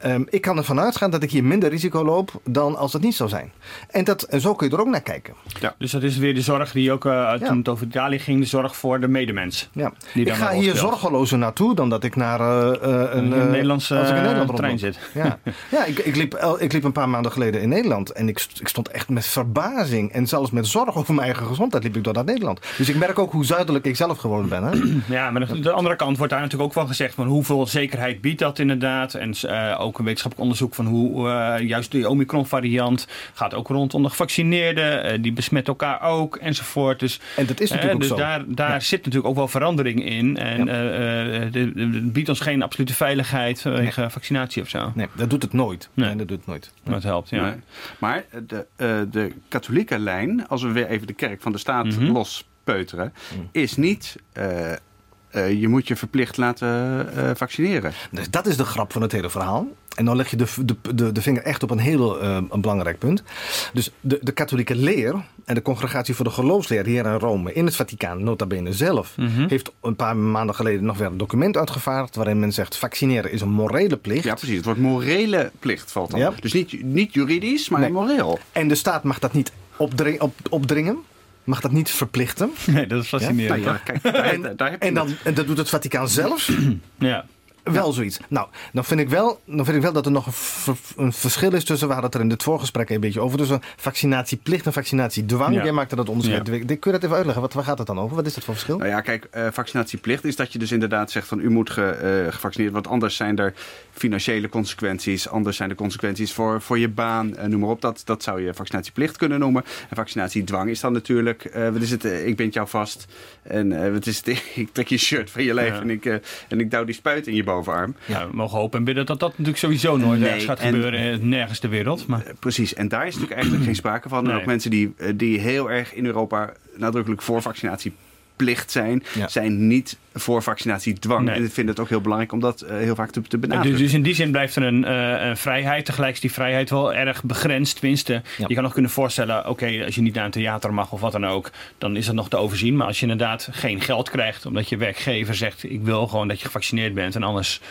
Speaker 4: Ehm, ik kan ervan uitgaan dat ik hier minder risico loop dan als het niet zou zijn. En, dat, en zo kun je er ook naar kijken.
Speaker 2: Dus dat is weer de zorg die ook, eh, toen
Speaker 4: Ja.
Speaker 2: het over Italië ging, de zorg voor de medemens.
Speaker 4: Ja.
Speaker 2: Die
Speaker 4: Ik ga hier
Speaker 2: speelt.
Speaker 4: zorgelozer naartoe dan dat ik naar eh, eh, een,
Speaker 2: een
Speaker 4: eh,
Speaker 2: Nederlandse
Speaker 4: als ik in Nederland
Speaker 2: eh, trein zit.
Speaker 4: Ja, ja ik, ik, liep, ik liep een paar maanden geleden in Nederland. En ik, ik stond echt met verbazing en zelfs met zorg over mijn eigen gezondheid liep ik door naar Nederland. Dus ik merk ook hoe zuidelijk ik zelf geworden ben. Hè?
Speaker 2: Ja, maar de, de andere kant wordt daar natuurlijk ook wel gezegd van hoeveel zekerheid biedt dat inderdaad. En eh, ook een wetenschappelijk onderzoek van hoe eh, juist die Omicron variant gaat ook rondom de gevaccineerden. eh, die besmetten elkaar ook enzovoort. Dus,
Speaker 4: En dat is
Speaker 2: eh,
Speaker 4: natuurlijk
Speaker 2: dus
Speaker 4: ook zo.
Speaker 2: daar, daar
Speaker 4: Ja.
Speaker 2: zit natuurlijk ook wel verandering in. En
Speaker 4: Ja.
Speaker 2: eh, eh, de- de- het biedt ons geen absolute veiligheid vanwege vaccinatie of zo.
Speaker 4: Nee, dat doet het nooit.
Speaker 2: Nee.
Speaker 4: Nee, dat doet het nooit.
Speaker 2: Maar het helpt, ja.
Speaker 3: Nee. Maar de, eh, de katholieke lijn, als we weer even de kerk van de staat
Speaker 2: Mhm.
Speaker 3: lospeuteren,
Speaker 4: Mm.
Speaker 3: is niet. Eh, je moet je verplicht laten eh, vaccineren.
Speaker 4: Dus dat is de grap van het hele verhaal. En dan leg je de, de, de, de vinger echt op een heel eh, een belangrijk punt. Dus de, de katholieke leer en de congregatie voor de geloofsleer hier in Rome, in het Vaticaan, nota bene zelf,
Speaker 2: Mhm.
Speaker 4: heeft een paar maanden geleden nog weer een document uitgevaardigd waarin men zegt vaccineren is een morele plicht.
Speaker 3: Ja, precies. Het wordt morele plicht valt dan.
Speaker 4: Ja.
Speaker 3: Dus niet, niet juridisch, maar
Speaker 4: Nee.
Speaker 3: moreel.
Speaker 4: En de staat mag dat niet opdring, op, opdringen, mag dat niet verplichten.
Speaker 2: Nee, dat is fascinerend.
Speaker 3: Nou ja, kijk, daar,
Speaker 4: En,
Speaker 3: daar heb je
Speaker 4: en, dan, en dat doet het Vaticaan zelf.
Speaker 2: Ja.
Speaker 4: Wel zoiets. Nou, dan vind, ik wel, dan vind ik wel dat er nog een, ver- een verschil is tussen. We hadden het er in het voorgesprek een beetje over. Tussen vaccinatieplicht en vaccinatiedwang.
Speaker 2: Ja.
Speaker 4: Jij maakte dat onderscheid. Kun je dat even uitleggen? Wat, waar gaat het dan over? Wat is dat voor verschil?
Speaker 3: Nou ja, kijk, eh, vaccinatieplicht is dat je dus inderdaad zegt van u moet ge, eh, gevaccineerd, want anders zijn er financiële consequenties, anders zijn er consequenties voor, voor je baan, eh, noem maar op. Dat, dat zou je vaccinatieplicht kunnen noemen. En vaccinatiedwang is dan natuurlijk, wat is het, ik bind jou vast en wat is het, ik trek je shirt van je lijf en, ik, en ik douw die spuit in je bovenarm.
Speaker 2: Ja, we mogen hopen en bidden dat dat natuurlijk sowieso nooit
Speaker 3: Nee,
Speaker 2: ergens gaat
Speaker 3: en-
Speaker 2: gebeuren. eh, Nergens ter wereld. Maar
Speaker 3: Eh, Precies, en daar is natuurlijk eigenlijk geen sprake van. En
Speaker 2: Nee.
Speaker 3: ook mensen die, eh, die heel erg in Europa nadrukkelijk voor vaccinatieplicht zijn,
Speaker 4: Ja.
Speaker 3: zijn niet voor vaccinatiedwang.
Speaker 2: Nee.
Speaker 3: En ik vind het ook heel belangrijk om dat eh, heel vaak te, te
Speaker 2: dus,
Speaker 3: benadrukken.
Speaker 2: dus in die zin blijft er een, eh, een vrijheid. Tegelijk is die vrijheid wel erg begrensd. Tenminste,
Speaker 4: Ja.
Speaker 2: je kan nog kunnen voorstellen... oké, als je niet naar een theater mag of wat dan ook... dan is dat nog te overzien. Maar als je inderdaad geen geld krijgt... omdat je werkgever zegt... ik wil gewoon dat je gevaccineerd bent... en anders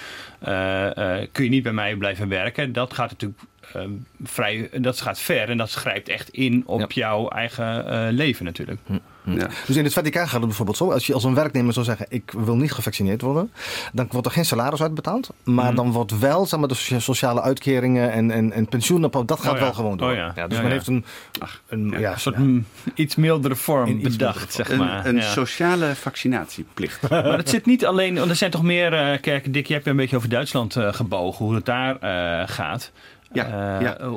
Speaker 2: eh, eh, kun je niet bij mij blijven werken. Dat gaat natuurlijk eh, vrij, dat gaat ver en dat grijpt echt in op
Speaker 4: Ja.
Speaker 2: jouw eigen eh, leven natuurlijk.
Speaker 3: Ja.
Speaker 4: Dus in het Vaticaan gaat het bijvoorbeeld zo. Als je als een werknemer zou zeggen, ik wil niet gevaccineerd worden. Dan wordt er geen salaris uitbetaald. Maar
Speaker 2: Mhm.
Speaker 4: dan wordt wel zeg maar, de socia- sociale uitkeringen en, en, en pensioenen, dat gaat
Speaker 2: Oh ja.
Speaker 4: wel gewoon door.
Speaker 2: Oh ja.
Speaker 4: dus
Speaker 2: Ja,
Speaker 4: men
Speaker 2: ja.
Speaker 4: heeft een,
Speaker 3: Ach,
Speaker 4: een
Speaker 3: ja.
Speaker 4: ja,
Speaker 2: Een soort
Speaker 4: ja.
Speaker 2: iets mildere vorm bedacht,
Speaker 4: mildere
Speaker 2: zeg
Speaker 3: Een,
Speaker 2: maar.
Speaker 3: een
Speaker 2: Ja.
Speaker 3: sociale vaccinatieplicht.
Speaker 2: Maar het zit niet alleen, want er zijn toch meer eh, kerken. Dick, je hebt een beetje over Duitsland eh, gebogen, hoe het daar eh, gaat.
Speaker 3: Ja,
Speaker 2: Eh,
Speaker 3: ja.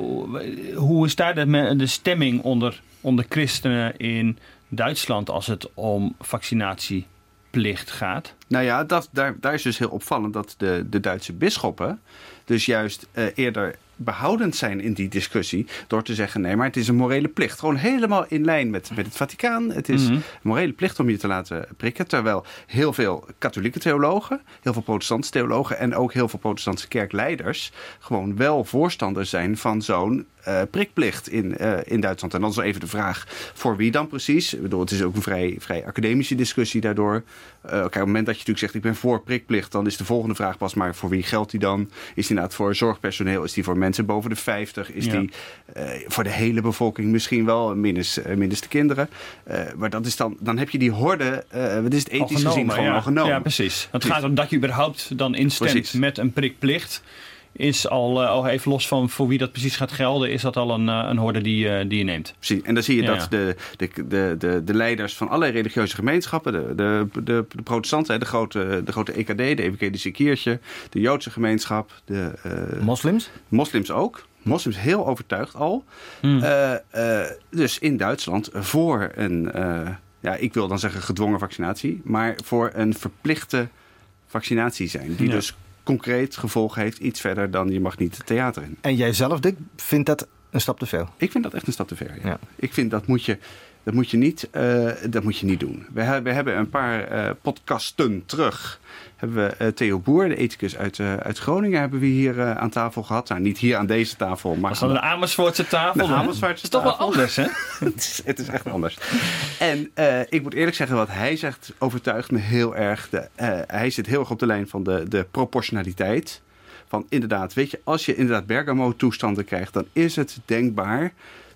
Speaker 2: Hoe, is daar de, de stemming onder, onder christenen in Duitsland als het om vaccinatieplicht gaat?
Speaker 3: Nou ja, dat, daar, daar is dus heel opvallend dat de, de Duitse bisschoppen dus juist eh, eerder behoudend zijn in die discussie door te zeggen nee, maar het is een morele plicht. Gewoon helemaal in lijn met, met het Vaticaan. Het is
Speaker 2: Mhm.
Speaker 3: een morele plicht om je te laten prikken. Terwijl heel veel katholieke theologen, heel veel protestantse theologen en ook heel veel protestantse kerkleiders gewoon wel voorstander zijn van zo'n eh, prikplicht in, eh, in Duitsland. En dan is even de vraag voor wie dan precies. Ik bedoel, het is ook een vrij, vrij academische discussie daardoor. Eh, kijk, op het moment dat je natuurlijk zegt ik ben voor prikplicht, dan is de volgende vraag pas maar voor wie geldt die dan? Is die inderdaad voor zorgpersoneel? Is die voor mensen boven de 50? Is
Speaker 2: Ja.
Speaker 3: die eh, voor de hele bevolking misschien wel, minus, eh, minus de kinderen? Eh, maar dat is dan, dan heb je die horde, wat is het ethisch
Speaker 2: Al
Speaker 3: gezien, gewoon
Speaker 2: ja.
Speaker 3: al genomen.
Speaker 2: Ja, precies. Het gaat om dat je überhaupt dan instemt
Speaker 3: Precies.
Speaker 2: met een prikplicht. Is al, eh, al even los van voor wie dat precies gaat gelden, is dat al een, eh, een horde die, eh, die je neemt.
Speaker 3: Precies. En dan zie je
Speaker 2: Ja,
Speaker 3: dat
Speaker 2: ja.
Speaker 3: de, de, de, de, de leiders van allerlei religieuze gemeenschappen, de, de, de, de protestanten, de grote, de grote EKD, de Evangelische Kiertje, de Joodse gemeenschap, de eh,
Speaker 4: Moslims?
Speaker 3: moslims ook. Moslims heel overtuigd al.
Speaker 2: Hmm.
Speaker 3: Eh, eh, dus in Duitsland voor een, eh, ja, ik wil dan zeggen gedwongen vaccinatie, maar voor een verplichte vaccinatie zijn. Die
Speaker 2: Ja.
Speaker 3: dus concreet gevolg heeft iets verder dan je mag niet het theater in.
Speaker 4: En jij zelf, Dick, vindt dat een stap te veel?
Speaker 3: Ik vind dat echt een stap te ver. Ja.
Speaker 4: Ja.
Speaker 3: Ik vind dat moet je, dat moet je, niet, eh, dat moet je niet doen. We, he- we hebben een paar eh, podcasten terug. Hebben we eh, Theo Boer, de ethicus uit, uit Groningen, hebben we hier aan tafel gehad. Nou, niet hier aan deze tafel, maar
Speaker 2: Was dat een Amersfoortse tafel? Hè?
Speaker 3: Amersfoortse
Speaker 2: is toch wel anders, hè?
Speaker 3: het, is, het is echt anders. En ik moet eerlijk zeggen, wat hij zegt overtuigt me heel erg. De, hij zit heel erg op de lijn van de, de proportionaliteit. Van inderdaad, weet je, als je inderdaad Bergamo-toestanden krijgt, dan is het denkbaar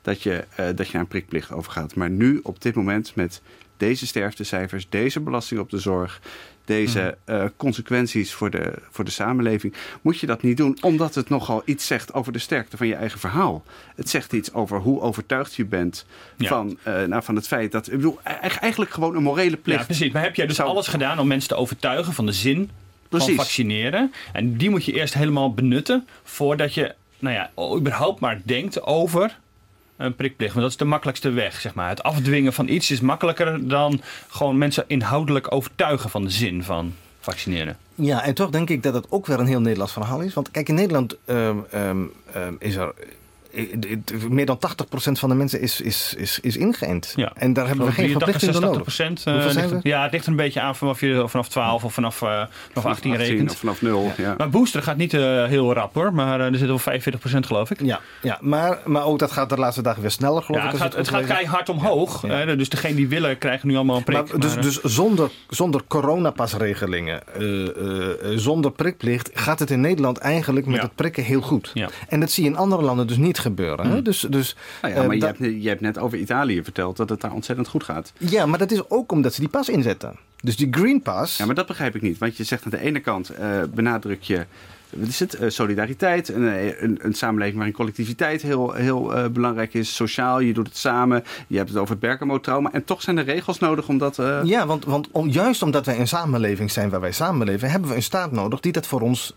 Speaker 3: dat je, eh, dat je naar een prikplicht overgaat. Maar nu, op dit moment, met deze sterftecijfers, deze belasting op de zorg, deze eh, consequenties voor de, voor de samenleving, moet je dat niet doen, omdat het nogal iets zegt over de sterkte van je eigen verhaal. Het zegt iets over hoe overtuigd je bent
Speaker 2: Ja.
Speaker 3: van, eh, nou, van het feit dat, ik bedoel, e- eigenlijk gewoon een morele plicht.
Speaker 2: Ja, precies. Maar heb jij dus
Speaker 3: Zou-
Speaker 2: alles gedaan om mensen te overtuigen van de zin
Speaker 3: Precies.
Speaker 2: van vaccineren? En die moet je eerst helemaal benutten voordat je, nou ja, überhaupt maar denkt over een prikplicht. Want dat is de makkelijkste weg, zeg maar. Het afdwingen van iets is makkelijker dan gewoon mensen inhoudelijk overtuigen van de zin van vaccineren.
Speaker 4: Ja, en toch denk ik dat het ook weer een heel Nederlands verhaal is. Want kijk, in Nederland ehm, ehm, ehm, is er... eh, eh, Meer dan 80% van de mensen is, is, is, is ingeënt.
Speaker 2: Ja.
Speaker 4: En daar hebben we geen
Speaker 2: 83,
Speaker 4: verplichting voor
Speaker 2: 86
Speaker 4: nodig.
Speaker 2: procent.
Speaker 4: Zijn we?
Speaker 2: Ja, het ligt er een beetje aan vanaf je vanaf 12 of vanaf, eh, vanaf 18 rekent.
Speaker 3: of vanaf nul. Ja.
Speaker 2: Maar booster gaat niet eh, heel rap hoor, maar er zit wel 45% geloof ik.
Speaker 4: Ja, ja maar, maar ook dat gaat de laatste dagen weer sneller, geloof
Speaker 2: Ja,
Speaker 4: ik.
Speaker 2: gaat, het gaat keihard omhoog.
Speaker 4: Ja.
Speaker 2: dus degenen die willen krijgen nu allemaal een prik.
Speaker 4: Maar, dus,
Speaker 2: maar,
Speaker 4: dus zonder, zonder coronapasregelingen, eh, eh, eh, zonder prikplicht, gaat het in Nederland eigenlijk met
Speaker 2: Ja.
Speaker 4: het prikken heel goed.
Speaker 2: Ja.
Speaker 4: En dat zie je in andere landen dus niet gebeuren. Hè? Dus, dus,
Speaker 3: Nou ja,
Speaker 4: eh,
Speaker 3: maar je
Speaker 4: dat-
Speaker 3: hebt, je hebt net over Italië verteld dat het daar ontzettend goed gaat.
Speaker 4: ja, maar dat is ook omdat ze die pas inzetten. Dus die Green Pass.
Speaker 3: Ja, maar dat begrijp ik niet. Want je zegt aan de ene kant eh, benadruk je wat is het? Eh, solidariteit. Een, eh, een, een samenleving waarin collectiviteit heel, heel eh, belangrijk is. Sociaal, je doet het samen. Je hebt het over het Bergamo-trauma. En toch zijn er regels nodig om dat...
Speaker 4: Ja, want, want om, juist omdat wij een samenleving zijn waar wij samenleven, hebben we een staat nodig die dat voor ons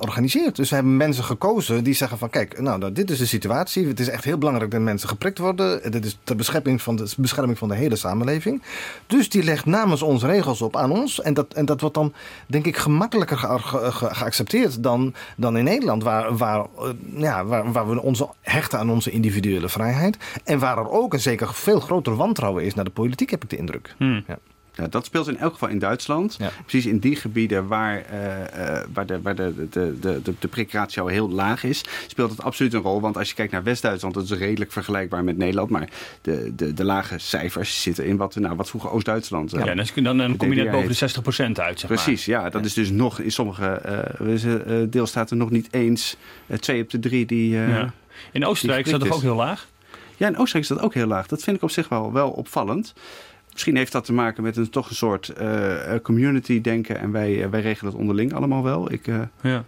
Speaker 4: organiseert. Dus we hebben mensen gekozen die zeggen van kijk, nou, nou, dit is de situatie. Het is echt heel belangrijk dat mensen geprikt worden. Dit is ter bescherming van de, bescherming van de hele samenleving. Dus die legt namens ons regels op aan ons. En dat, en dat wordt dan, denk ik, gemakkelijker ge- ge- ge- geaccepteerd dan, dan in Nederland, waar, waar, eh, ja, waar, waar we ons hechten aan onze individuele vrijheid. En waar er ook een zeker veel groter wantrouwen is naar de politiek, heb ik de indruk.
Speaker 2: hmm.
Speaker 4: Ja.
Speaker 3: Ja, dat speelt in elk geval in Duitsland.
Speaker 4: Ja.
Speaker 3: Precies in die gebieden waar, eh, eh, waar, de, waar de, de, de, de, de prikratio heel laag is, speelt het absoluut een rol. Want als je kijkt naar West-Duitsland, dat is redelijk vergelijkbaar met Nederland. Maar de, de, de lage cijfers zitten in wat, nou, wat vroeger Oost-Duitsland. eh,
Speaker 2: Ja, dan, dan, dan kom je net boven de
Speaker 3: heet.
Speaker 2: 60% uit, zeg maar.
Speaker 3: Precies, ja. Dat is dus nog in sommige deelstaten nog niet eens twee op de drie die...
Speaker 2: Ja. In Oostenrijk is dat toch ook heel laag?
Speaker 3: ja, in Oostenrijk is dat ook heel laag. Dat vind ik op zich wel, wel opvallend. Misschien heeft dat te maken met een toch een soort eh, community denken en wij, eh, wij regelen het onderling allemaal wel. Ik, eh,
Speaker 2: Ja.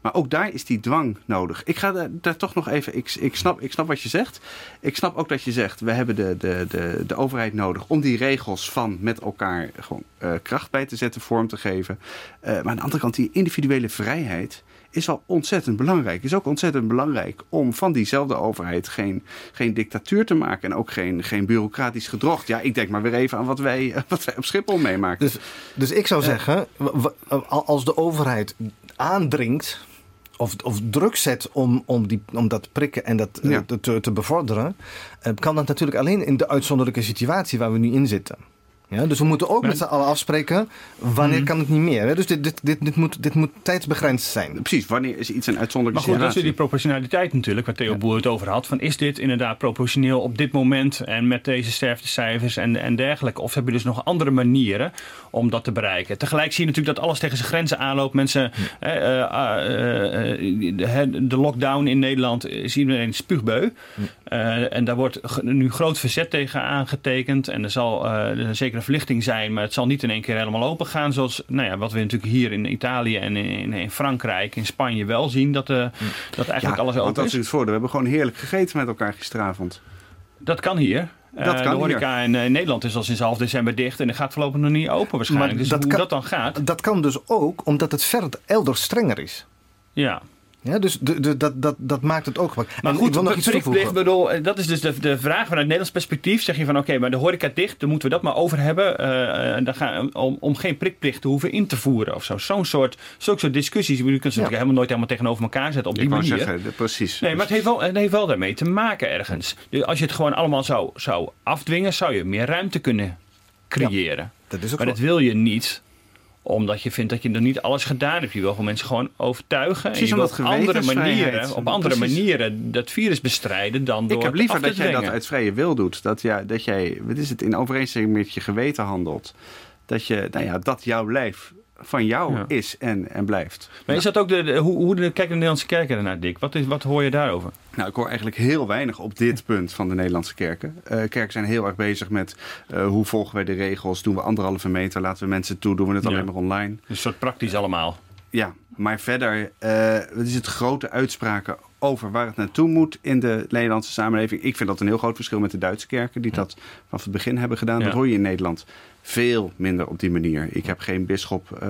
Speaker 3: maar ook daar is die dwang nodig. Ik ga daar, daar toch nog even. Ik, ik, snap, ik snap wat je zegt. Ik snap ook dat je zegt. We hebben de, de, de, de overheid nodig om die regels van met elkaar gewoon eh, kracht bij te zetten, vorm te geven. Eh, maar aan de andere kant, die individuele vrijheid is wel ontzettend belangrijk. Is ook ontzettend belangrijk om van diezelfde overheid geen, geen dictatuur te maken. En ook geen, geen bureaucratisch gedrocht. Ja, ik denk maar weer even aan wat wij, wat wij op Schiphol meemaken.
Speaker 4: Dus, dus ik zou zeggen, w- w- als de overheid aandringt of, of druk zet om, om, die, om dat prikken en dat eh,
Speaker 3: Ja.
Speaker 4: te, te bevorderen, eh, kan dat natuurlijk alleen in de uitzonderlijke situatie waar we nu in zitten. Ja, dus we moeten ook
Speaker 2: Maar-
Speaker 4: met z'n allen afspreken wanneer
Speaker 2: Mhm.
Speaker 4: kan het niet meer. Hè? Dus dit, dit, dit, dit, moet, dit moet tijdsbegrensd zijn.
Speaker 3: Precies, wanneer is iets een
Speaker 2: Maar
Speaker 3: uitzonderlijke
Speaker 2: goed, dat is die proportionaliteit natuurlijk, waar Theo
Speaker 3: Ja.
Speaker 2: Boer het over had. Van is dit inderdaad proportioneel op dit moment en met deze sterftecijfers en, en dergelijke? Of heb je dus nog andere manieren om dat te bereiken? Tegelijk zie je natuurlijk dat alles tegen zijn grenzen aanloopt. Mensen, eh, eh, eh, eh, de, de lockdown in Nederland is iedereen spuugbeu. Eh, en daar wordt nu groot verzet tegen aangetekend. En er zal eh, er een verlichting zijn, maar het zal niet in één keer helemaal open gaan. Zoals nou ja, wat we natuurlijk hier in Italië en in, in Frankrijk, in Spanje wel zien. Dat, eh, dat eigenlijk alles
Speaker 3: want
Speaker 2: open
Speaker 3: dat
Speaker 2: is.
Speaker 3: is het voordeel. We hebben gewoon heerlijk gegeten met elkaar gisteravond.
Speaker 2: Dat kan hier.
Speaker 3: Dat
Speaker 2: Eh,
Speaker 3: kan
Speaker 2: de
Speaker 3: hier.
Speaker 2: horeca in, eh, Nederland is al sinds half december dicht en dat gaat voorlopig nog niet open waarschijnlijk.
Speaker 4: Maar
Speaker 2: dus
Speaker 4: dat
Speaker 2: hoe
Speaker 4: kan-
Speaker 2: dat dan gaat,
Speaker 4: Dat kan dus ook omdat het verder elders strenger is.
Speaker 2: ja.
Speaker 4: Ja, dus de, de, dat, dat, dat maakt het ook.
Speaker 2: Maar
Speaker 4: En
Speaker 2: goed,
Speaker 4: ik wil nog iets toevoegen.
Speaker 2: bedoel, eh, dat is dus de, de vraag vanuit Nederlands perspectief. Zeg je van oké, maar de horeca dicht, dan moeten we dat maar over hebben. eh, en dan gaan, om, om geen prikplicht te hoeven in te voeren of zo. Zo'n soort, zulke soort discussies. Je kunt ze natuurlijk helemaal nooit helemaal tegenover elkaar zetten op die
Speaker 3: ik
Speaker 2: manier.
Speaker 3: zeggen, de- precies.
Speaker 2: Nee, maar het heeft, wel, het heeft wel daarmee te maken ergens. Dus als je het gewoon allemaal zou, zou afdwingen, zou je meer ruimte kunnen creëren.
Speaker 4: Dat is ook
Speaker 2: Maar dat wil je niet omdat je vindt dat je nog niet alles gedaan hebt. Je wil gewoon mensen gewoon overtuigen.
Speaker 3: Precies,
Speaker 2: en je
Speaker 3: omdat
Speaker 2: wil op andere manieren, op andere
Speaker 3: Precies.
Speaker 2: manieren dat virus bestrijden dan door
Speaker 3: Ik heb liever dat jij dat uit vrije wil doet. Dat, ja, dat jij, wat is het, in overeenstemming met je geweten handelt. Dat, je, nou ja, dat jouw lijf van jou
Speaker 2: Ja.
Speaker 3: is en, en blijft.
Speaker 2: Maar is dat ook de, de- hoe, hoe de, kijken de Nederlandse kerken ernaar, Dick? Wat, is, wat hoor je daarover?
Speaker 3: Nou, ik hoor eigenlijk heel weinig op dit punt van de Nederlandse kerken. Eh, kerken zijn heel erg bezig met eh, hoe volgen wij de regels. Doen we anderhalve meter, laten we mensen toe, doen we het
Speaker 2: Ja.
Speaker 3: alleen maar online.
Speaker 2: Een soort praktisch allemaal.
Speaker 3: Ja, maar verder, eh wat is het grote uitspraken over waar het naartoe moet in de Nederlandse samenleving. Ik vind dat een heel groot verschil met de Duitse kerken, die dat vanaf het begin hebben gedaan.
Speaker 2: Ja.
Speaker 3: Dat hoor je in Nederland veel minder op die manier. Ik heb geen bisschop eh,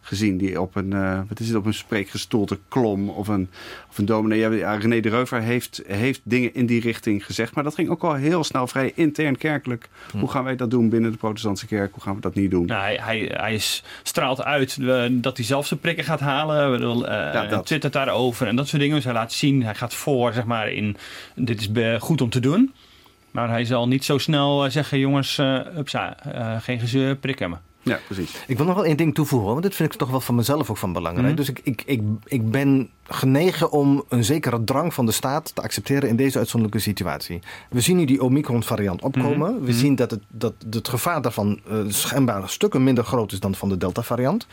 Speaker 3: gezien die op een, eh, wat is het, op een spreekgestoelte klom of een, of een dominee. Ja, René de Reuver heeft, heeft dingen in die richting gezegd, maar dat ging ook al heel snel vrij intern kerkelijk. Hoe gaan wij dat doen binnen de protestantse kerk? Hoe gaan we dat niet doen?
Speaker 2: Nou, hij, hij, hij is- straalt uit eh, dat hij zelf zijn prikken gaat halen. Eh,
Speaker 3: Ja, dat.
Speaker 2: twittert daarover en dat soort dingen. Dus hij laat zien, hij gaat voor zeg maar, in dit is goed om te doen. Maar hij zal niet zo snel eh, zeggen, jongens, eh upsa, eh, geen gezeur, prikken me.
Speaker 3: Ja, precies.
Speaker 4: Ik wil nog wel één ding toevoegen, want dit vind ik toch wel van mezelf ook van belangrijk.
Speaker 2: Mhm.
Speaker 4: Dus ik, ik, ik, ik ben genegen om een zekere drang van de staat te accepteren in deze uitzonderlijke situatie. We zien nu die Omicron-variant opkomen.
Speaker 2: Mhm.
Speaker 4: We zien dat het, dat het gevaar daarvan eh, schijnbaar stukken minder groot is dan van de Delta-variant.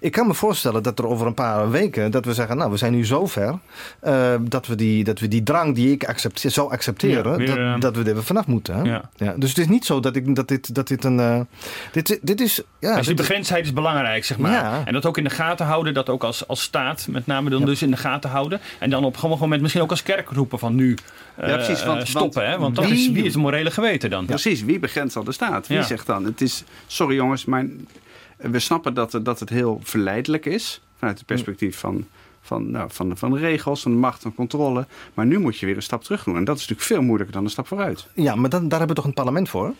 Speaker 4: Ik kan me voorstellen dat er over een paar weken, dat we zeggen, nou, we zijn nu zover, eh dat, we die, dat we die drang die ik accepteer, zou accepteren,
Speaker 2: Ja, weer,
Speaker 4: dat,
Speaker 2: eh,
Speaker 4: dat we er weer vanaf moeten. Hè?
Speaker 2: Ja.
Speaker 4: Ja, dus het is niet zo dat, ik, dat, dit, dat dit een... dit, dit is... Ja,
Speaker 2: dus die begrensdheid is belangrijk, zeg maar.
Speaker 4: Ja.
Speaker 2: En dat ook in de gaten houden, dat ook als, als staat met name dan dus in de gaten houden. En dan op gewoon moment misschien ook als kerk roepen van nu eh,
Speaker 3: Ja, precies, want-
Speaker 2: eh, stoppen.
Speaker 3: want
Speaker 2: hè? Want dat
Speaker 3: wie-
Speaker 2: is, wie is het morele geweten dan?
Speaker 3: Precies, wie begrenst al de staat? Wie
Speaker 2: Ja.
Speaker 3: zegt dan, het is, sorry jongens, maar we snappen dat, het- dat het heel verleidelijk is vanuit het perspectief van, van, nou, van, van de regels, van de macht, van controle. Maar nu moet je weer een stap terug doen. En dat is natuurlijk veel moeilijker dan een stap vooruit.
Speaker 4: Ja, maar dan, daar hebben we toch een parlement voor?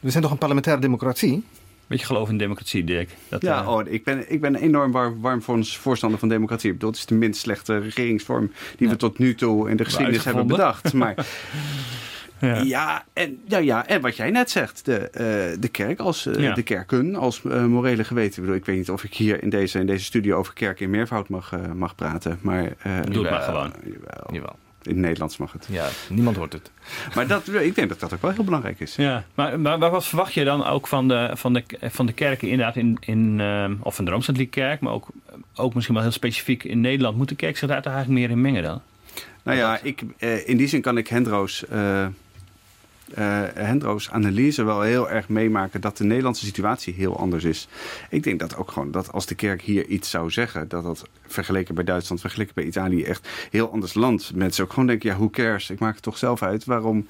Speaker 4: We zijn toch een parlementaire democratie?
Speaker 2: Beetje geloof in democratie, Dirk. Dat,
Speaker 3: Ja,
Speaker 2: eh,
Speaker 3: oh, ik, ben, ik ben enorm war- warm voor- voorstander van democratie. Ik bedoel, het is de minst slechte regeringsvorm die
Speaker 4: Ja.
Speaker 3: we tot nu toe in de geschiedenis hebben bedacht. Maar
Speaker 2: Ja.
Speaker 3: Ja, en, ja, ja, en wat jij net zegt, de, eh, de kerk als eh,
Speaker 2: Ja.
Speaker 3: de kerken als morele geweten. Ik, bedoel, ik weet niet of ik hier in deze, in deze studio over kerk in meervoud mag, mag praten. Maar,
Speaker 2: Doe het maar gewoon.
Speaker 3: jawel.
Speaker 4: Jawel.
Speaker 3: In het Nederlands mag het.
Speaker 4: Ja, niemand hoort het.
Speaker 3: Maar dat, ik denk dat dat ook wel heel belangrijk is.
Speaker 2: Ja, maar, maar, maar wat verwacht je dan ook van de, van de, van de kerken inderdaad in, in ehm, of van de Rooms-Katholieke kerk, maar ook, ook misschien wel heel specifiek in Nederland. Moet de kerk zich daar eigenlijk meer in mengen dan?
Speaker 3: Nou ja, ik, eh, in die zin kan ik Hendro's, eh, eh, Hendro's analyse wel heel erg meemaken dat de Nederlandse situatie heel anders is. Ik denk dat ook gewoon dat als de kerk hier iets zou zeggen, dat dat vergeleken bij Duitsland, vergeleken bij Italië echt heel anders land. Mensen ook gewoon denken, ja, who cares? Ik maak het toch zelf uit. Waarom,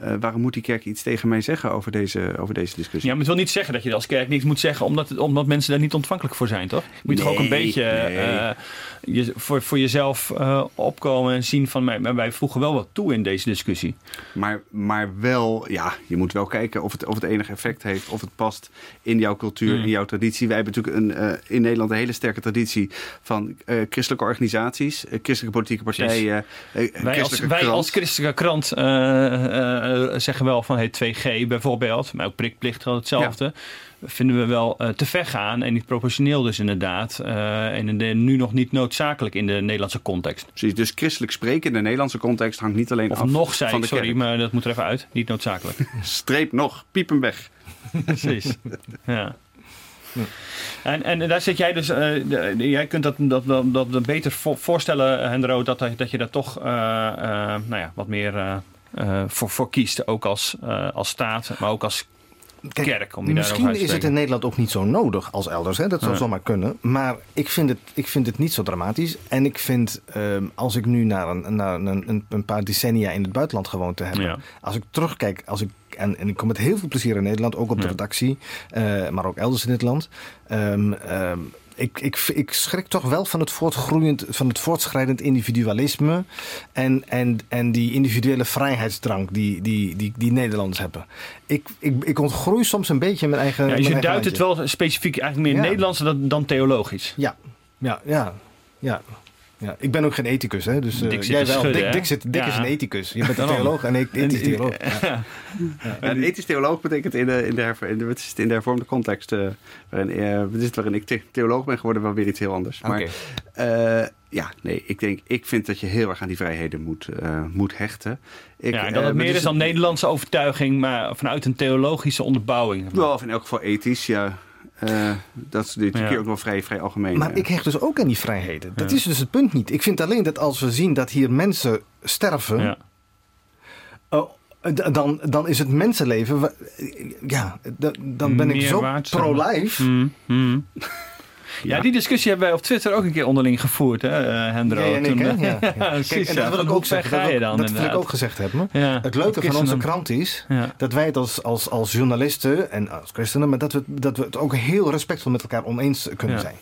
Speaker 3: eh, waarom moet die kerk iets tegen mij zeggen over deze, over deze discussie?
Speaker 2: Ja, maar het wil niet zeggen dat je als kerk niks moet zeggen, omdat, het- omdat mensen daar niet ontvankelijk voor zijn, toch? Je moet toch ook een beetje
Speaker 3: nee.
Speaker 2: eh, je, voor, voor jezelf eh, opkomen en zien van, maar, maar wij voegen wel wat toe in deze discussie.
Speaker 3: Maar, maar wel, ja, je moet wel kijken of het, of het enig effect heeft, of het past in jouw cultuur,
Speaker 2: Mm.
Speaker 3: in jouw traditie. Wij hebben natuurlijk een, in Nederland een hele sterke traditie van christelijke organisaties, christelijke politieke partijen,
Speaker 2: Wij als, wij als christelijke krant eh, zeggen wel van hey, 2G bijvoorbeeld, maar ook prikplicht geldt hetzelfde. Vinden we wel eh, te ver gaan en niet proportioneel dus inderdaad. eh, en in de- nu nog niet noodzakelijk in de Nederlandse context.
Speaker 3: Precies, dus christelijk spreken in de Nederlandse context hangt niet alleen
Speaker 2: Of
Speaker 3: af
Speaker 2: nog zei
Speaker 3: van
Speaker 2: ik,
Speaker 3: de
Speaker 2: sorry,
Speaker 3: kerk.
Speaker 2: maar dat moet er even uit. Niet noodzakelijk.
Speaker 3: Streep nog, piep hem weg.
Speaker 2: Precies. Ja. En, en daar zit jij dus, eh, de- jij kunt dat, dat, dat, dat beter vo- voorstellen, Hendro, dat, dat je daar toch eh, eh, nou ja, wat meer eh, voor, voor kiest. Ook als, eh, als staat, maar ook als
Speaker 4: Kijk,
Speaker 2: kerk. Om
Speaker 4: Misschien is het in Nederland ook niet zo nodig als elders. Hè? Dat zou
Speaker 2: Ja.
Speaker 4: zomaar kunnen. Maar ik vind het, ik vind het niet zo dramatisch. En ik vind, ehm, als ik nu naar, een, naar een, een, een paar decennia in het buitenland gewoond te hebben.
Speaker 2: Ja.
Speaker 4: Als ik terugkijk, als ik, en, en ik kom met heel veel plezier in Nederland, ook op de redactie, eh, maar ook elders in het land. Ehm, ehm, ik, ik, ik schrik toch wel van het, voortgroeiend, van het voortschrijdend individualisme en, en, en die individuele vrijheidsdrang die, die, die, die Nederlanders hebben. Ik, ik, ik ontgroei soms een beetje mijn eigen.
Speaker 2: Ja, dus je duidt het wel specifiek eigenlijk meer
Speaker 4: Ja.
Speaker 2: Nederlands dan, dan theologisch.
Speaker 4: Ja, ja, ja. ja. Ja, ik ben ook geen ethicus, hè? Dus
Speaker 2: zit
Speaker 4: jij wel.
Speaker 2: schudden,
Speaker 4: Dick,
Speaker 2: hè?
Speaker 4: Dick, zit, Dick
Speaker 2: Ja.
Speaker 4: is een ethicus. Je bent een theoloog en ik ethisch theoloog. Ja.
Speaker 3: Ja, een ethisch theoloog betekent in de, in de, herv- in de, in de hervormde context, eh, waarin, het is waarin ik the- theoloog ben geworden, wel weer iets heel anders. Maar ja, nee, ik, denk, ik vind dat je heel erg aan die vrijheden moet, moet hechten. Ik,
Speaker 2: ja, en dat het meer
Speaker 3: dus-
Speaker 2: is dan Nederlandse overtuiging, maar vanuit een theologische onderbouwing.
Speaker 3: Wel, of in elk geval ethisch, ja. Eh, dat is dit
Speaker 2: Ja.
Speaker 3: keer ook wel vrij, vrij algemeen.
Speaker 4: Maar
Speaker 3: ja.
Speaker 4: ik hecht dus ook aan die vrijheden. Dat
Speaker 2: Ja.
Speaker 4: is dus het punt niet. Ik vind alleen dat als we zien dat hier mensen sterven,
Speaker 2: Ja.
Speaker 4: oh, d- dan, dan is het mensenleven. Ja, dan ben ik
Speaker 2: Meer
Speaker 4: zo pro-life.
Speaker 2: Hmm, hmm. Ja,
Speaker 3: Ja.
Speaker 2: die discussie hebben wij op Twitter ook een keer onderling gevoerd, hè, eh, Hendro?
Speaker 4: En ik, hè?
Speaker 2: Toen,
Speaker 4: Ja,
Speaker 2: precies,
Speaker 4: Kijk, en dat wil ik ook zeggen.
Speaker 2: ga
Speaker 4: Dat,
Speaker 2: je
Speaker 4: ook-
Speaker 2: dan,
Speaker 4: dat wil ik ook gezegd hebben.
Speaker 2: Ja,
Speaker 4: Het leuke van onze krant is dat wij het als, als, als journalisten en als christenen, maar dat we, dat we het ook heel respectvol met elkaar oneens kunnen zijn.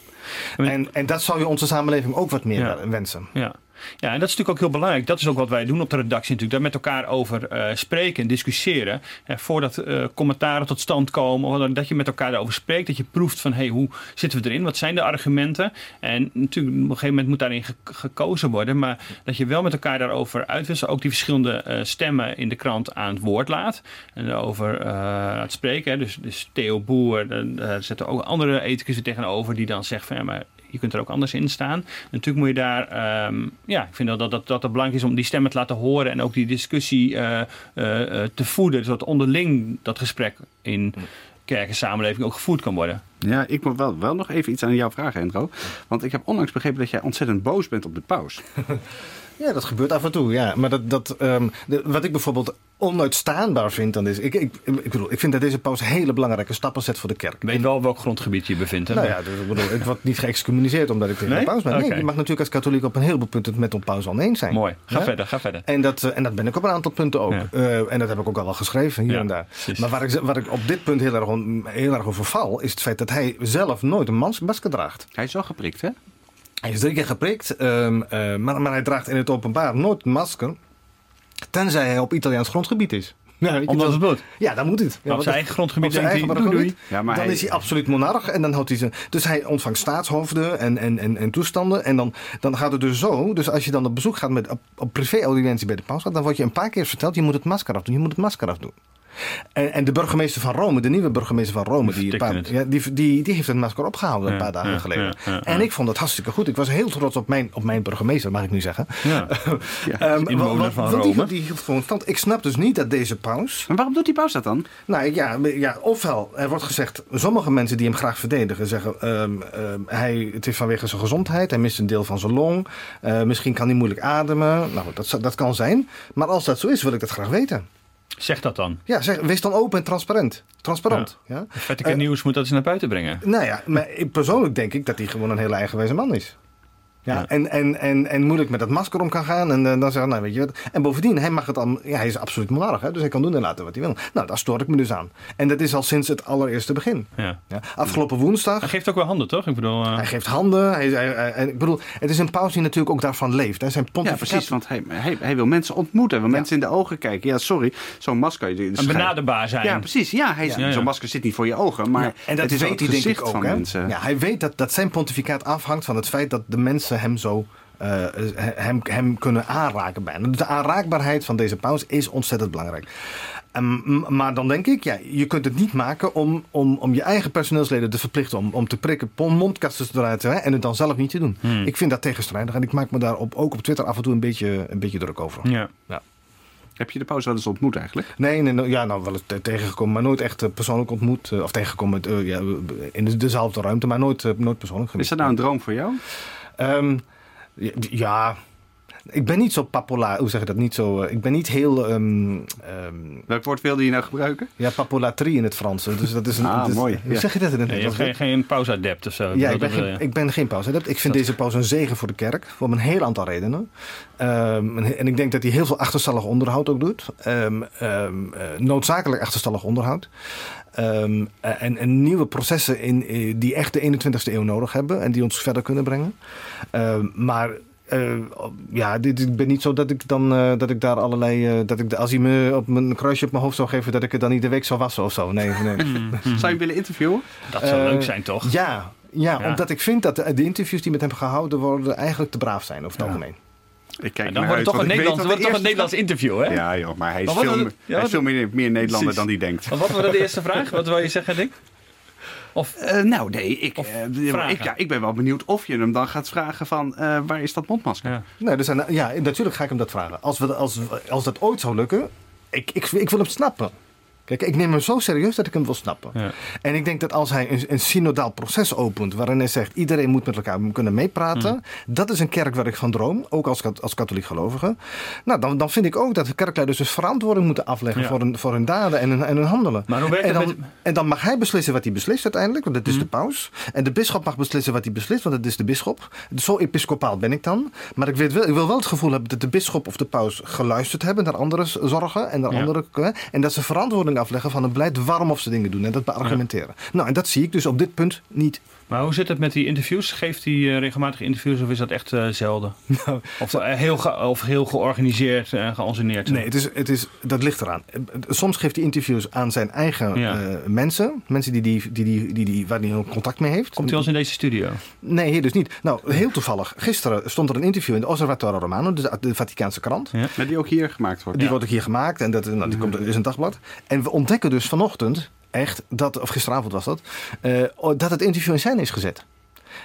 Speaker 4: En, en dat zou je onze samenleving ook wat meer wensen.
Speaker 2: Ja. Ja, en dat is natuurlijk ook heel belangrijk. Dat is ook wat wij doen op de redactie natuurlijk. Daar met elkaar over eh, spreken en discussiëren. En voordat eh, commentaren tot stand komen. Dat je met elkaar daarover spreekt. Dat je proeft van hey, hoe zitten we erin? Wat zijn de argumenten? En natuurlijk op een gegeven moment moet daarin ge- gekozen worden. Maar dat je wel met elkaar daarover uitwisselt. Ook die verschillende eh, stemmen in de krant aan het woord laat. En eh, aan het spreken. Hè. Dus, dus Theo Boer, eh, daar zetten ook andere ethicus er tegenover. Die dan zegt van maar je kunt er ook anders in staan. Natuurlijk moet je daar, ehm, ja, ik vind dat, dat, dat, dat het belangrijk is om die stemmen te laten horen en ook die discussie eh, eh, eh, te voeden, zodat onderling dat gesprek in kerk en samenleving ook gevoerd kan worden.
Speaker 3: Ja, ik moet wel, wel nog even iets aan jou vragen, Hendro. Want ik heb onlangs begrepen dat jij ontzettend boos bent op de paus.
Speaker 4: Ja, dat gebeurt af en toe, ja. Maar dat, dat, ehm, de- wat ik bijvoorbeeld onuitstaanbaar vind, dan is... Ik, ik, ik, bedoel, ik vind dat deze paus hele belangrijke stappen zet voor de kerk.
Speaker 2: Ik weet wel welk grondgebied je bevindt. Hè?
Speaker 4: Nou ja, dus ik bedoel, ik word niet geëxcommuniceerd omdat ik tegen
Speaker 2: Nee?
Speaker 4: de paus ben. Nee, je mag natuurlijk als katholiek op een heleboel punten het met de paus oneens zijn.
Speaker 2: Mooi. Ga
Speaker 4: Ja?
Speaker 2: verder, ga verder.
Speaker 4: En dat, eh, en dat ben ik op een aantal punten ook.
Speaker 2: Ja.
Speaker 4: Eh, en dat heb ik ook al wel geschreven, hier
Speaker 2: Ja,
Speaker 4: en daar.
Speaker 2: precies.
Speaker 4: Maar waar ik, waar ik op dit punt heel erg, heel erg over val... is het feit dat hij zelf nooit een mans- masker draagt.
Speaker 3: Hij is wel geprikt, hè?
Speaker 4: Hij is drie keer geprikt, ehm, eh, maar, maar hij draagt in het openbaar nooit een masker... tenzij hij op Italiaans grondgebied is. Ja,
Speaker 2: Omdat het moet.
Speaker 4: Ja, dan moet het. Ja,
Speaker 2: op
Speaker 4: want
Speaker 2: zijn eigen grondgebied
Speaker 4: op zijn
Speaker 2: denkt hij,
Speaker 4: eigen
Speaker 2: doei, doei.
Speaker 4: grondgebied.
Speaker 3: Ja, maar
Speaker 4: dan
Speaker 3: hij-
Speaker 4: is hij absoluut monarch en dan houdt hij zijn. Dus hij ontvangt staatshoofden en, en, en, en toestanden. En dan, dan gaat het dus zo. Dus als je dan op bezoek gaat met, op, op privé-audiëntie bij de paus, dan word je een paar keer verteld: je moet het masker afdoen. Je moet het masker afdoen. En, en de burgemeester van Rome, de nieuwe burgemeester van Rome, die, paar, ja, die, die, die heeft het masker opgehouden een paar dagen
Speaker 2: ja,
Speaker 4: geleden.
Speaker 2: ja, ja,
Speaker 4: En
Speaker 2: ja.
Speaker 4: ik vond dat hartstikke goed. Ik was heel trots op mijn, op mijn burgemeester, mag ik nu zeggen.
Speaker 2: Ja.
Speaker 4: Ehm,
Speaker 2: inwoner
Speaker 4: want-
Speaker 2: van
Speaker 4: want die-
Speaker 2: Rome.
Speaker 4: Die, hield gewoon stand. Ik snap dus niet dat deze paus.
Speaker 3: Maar waarom doet die paus dat dan?
Speaker 4: Nou ja, ja, ofwel, er wordt gezegd, sommige mensen die hem graag verdedigen zeggen, ehm, ehm, hij, het is vanwege zijn gezondheid, hij mist een deel van zijn long, eh, misschien kan hij moeilijk ademen. Nou, dat, dat kan zijn. Maar als dat zo is, wil ik dat graag weten.
Speaker 2: Zeg dat dan.
Speaker 4: Ja, zeg, wees dan open en transparant. Transparant. Ja.
Speaker 2: Vatican
Speaker 4: Eh,
Speaker 2: Nieuws moet dat eens naar buiten brengen.
Speaker 4: Nou ja, maar persoonlijk denk ik dat hij gewoon een hele eigenwijze man is. Ja,
Speaker 2: Ja.
Speaker 4: En, en, en, en moeilijk met dat masker om kan gaan. En eh, dan zeggen, nou weet je wat. En bovendien, hij mag het al. Ja, hij is absoluut monarch, hè, dus hij kan doen en laten wat hij wil. Nou, daar stoor ik me dus aan. En dat is al sinds het allereerste begin.
Speaker 2: Ja.
Speaker 4: Ja. Afgelopen woensdag.
Speaker 2: Hij geeft ook wel handen, toch? Ik bedoel, eh,
Speaker 4: Hij geeft handen. Hij, hij- ik bedoel, het is een paus die natuurlijk ook daarvan leeft. Hè. Zijn
Speaker 3: Ja,
Speaker 4: pontificaat-
Speaker 3: precies. Want hij, hij, hij wil mensen ontmoeten. Hij wil
Speaker 4: Ja.
Speaker 3: mensen in de ogen kijken. Ja, sorry. Zo'n masker.
Speaker 2: een benaderbaar zijn.
Speaker 3: Ja, precies. Ja, hij,
Speaker 2: Ja, ja.
Speaker 3: zo'n masker zit niet voor je ogen. Maar
Speaker 4: Ja, en dat
Speaker 3: het is
Speaker 4: weet
Speaker 3: ook
Speaker 4: hij denk ik ook.
Speaker 3: van
Speaker 4: Hè?
Speaker 3: mensen.
Speaker 4: Ja, hij weet dat, dat zijn pontificaat afhangt van het feit dat de mensen hem zo eh, hem, hem kunnen aanraken bijna. Dus de aanraakbaarheid van deze paus is ontzettend belangrijk. Ehm, maar dan denk ik, ja, je kunt het niet maken om, om, om je eigen personeelsleden te verplichten om, om te prikken, mondkastjes eruit te hè, en het dan zelf niet te doen.
Speaker 2: Hmm.
Speaker 4: Ik vind dat tegenstrijdig en ik maak me daar op, ook op Twitter af en toe een beetje, een beetje druk over.
Speaker 2: Ja.
Speaker 3: Heb je de paus wel eens ontmoet eigenlijk?
Speaker 4: Nee, nee, nou, ja, nou wel eens te- tegengekomen, maar nooit echt eh, persoonlijk ontmoet. eh, of tegengekomen eh, ja, in de- dezelfde ruimte, maar nooit, eh, nooit persoonlijk
Speaker 3: Is dat nou een droom voor jou?
Speaker 4: Ehm, ja, ik ben niet zo populair. Hoe zeg je dat? Niet zo. eh, ik ben niet heel. ehm ehm,
Speaker 3: Welk woord wilde je nou gebruiken?
Speaker 4: ja, papolatrie in het Frans. Dus dat is een.
Speaker 3: Ah,
Speaker 4: dus-
Speaker 3: mooi,
Speaker 4: Hoe
Speaker 3: ja.
Speaker 4: zeg je dat in het
Speaker 2: Nee, je hebt
Speaker 4: Nederlands?
Speaker 2: geen, geen pauze-adept of zo.
Speaker 4: Ja, ik ben, geen,
Speaker 2: je.
Speaker 4: ik ben geen pauze. Ik vind deze pauze een zegen voor de kerk. Voor een heel aantal redenen. Ehm, en, en ik denk dat hij heel veel achterstallig onderhoud ook doet. Ehm, ehm, eh, noodzakelijk achterstallig onderhoud. Ehm, eh, en, en nieuwe processen in, eh, die echt de 21ste eeuw nodig hebben. En die ons verder kunnen brengen. Ehm, maar eh, ja, dit, ik ben niet zo dat ik dan eh, dat ik daar allerlei. eh, dat ik, als hij me op mijn kruisje op mijn hoofd zou geven, dat ik het dan iedere week zou wassen of zo. Nee, nee.
Speaker 3: Zou je hem willen interviewen?
Speaker 2: Dat zou leuk zijn, toch?
Speaker 4: Ja, ja,
Speaker 2: Ja.
Speaker 4: omdat ik vind dat de, de interviews die met hem gehouden worden eigenlijk te braaf zijn over het algemeen.
Speaker 3: Ik kijk
Speaker 2: En dan wordt het toch een Nederlands, wordt toch een Nederlands interview, hè?
Speaker 3: Ja joh, maar hij is
Speaker 2: Maar
Speaker 3: veel,
Speaker 2: was het- ja,
Speaker 3: hij is
Speaker 2: wat-
Speaker 3: veel meer, meer Nederlander
Speaker 2: Precies.
Speaker 3: dan die denkt.
Speaker 2: Maar wat was de eerste vraag? Wat wil je zeggen, Dick? Of
Speaker 3: Eh, nou, nee, ik,
Speaker 2: Of
Speaker 3: eh, ik, ja, ik ben wel benieuwd of je hem dan gaat vragen van eh, waar is dat mondmasker?
Speaker 2: Ja.
Speaker 4: Nee, er zijn, ja, natuurlijk ga ik hem dat vragen. Als, we, als, als dat ooit zou lukken, ik, ik, ik wil hem snappen. Kijk, ik neem hem zo serieus dat ik hem wil snappen.
Speaker 2: Ja.
Speaker 4: En ik denk dat als hij een, een synodaal proces opent, waarin hij zegt iedereen moet met elkaar kunnen meepraten,
Speaker 2: Hmm.
Speaker 4: dat is een kerk waar ik van droom, ook als, als katholiek gelovige. Nou, dan, dan vind ik ook dat de kerkleiders dus verantwoording moeten afleggen
Speaker 2: Ja.
Speaker 4: voor, hun, voor hun daden en hun, en hun handelen.
Speaker 2: Maar hoe werkt
Speaker 4: en, dan,
Speaker 2: met-
Speaker 4: en dan mag hij beslissen wat hij beslist uiteindelijk, want dat is
Speaker 2: Hmm.
Speaker 4: de paus. En de bisschop mag beslissen wat hij beslist, want dat is de bisschop. Zo episcopaal ben ik dan. Maar ik, weet wel, ik wil wel het gevoel hebben dat de bisschop of de paus geluisterd hebben naar andere zorgen en naar
Speaker 2: Ja.
Speaker 4: andere. En dat ze verantwoording afleggen van het beleid waarom of ze dingen doen en dat beargumenteren. Nou, en dat zie ik dus op dit punt niet.
Speaker 2: Maar hoe zit het met die interviews? Geeft hij eh, regelmatig interviews of is dat echt eh, zelden?
Speaker 4: Nou,
Speaker 2: Of, eh, heel ge- of heel georganiseerd en geanceneerd?
Speaker 4: Nee, het is, het is, dat ligt eraan. Soms geeft hij interviews aan zijn eigen
Speaker 2: Ja.
Speaker 4: eh, mensen. Mensen die die, die, die, die, die, waar hij contact mee heeft.
Speaker 2: Komt hij ons in deze studio?
Speaker 4: Nee, hier dus niet. Nou, heel toevallig. Gisteren stond er een interview in de Osservatore Romano, de, de Vaticaanse krant.
Speaker 2: Ja.
Speaker 3: Maar die ook hier gemaakt wordt.
Speaker 4: Die
Speaker 2: Ja.
Speaker 4: wordt ook hier gemaakt en dat, nou, die komt, is een dagblad. En we ontdekken dus vanochtend, echt, dat, of gisteravond was dat, eh, dat het interview in scène is gezet.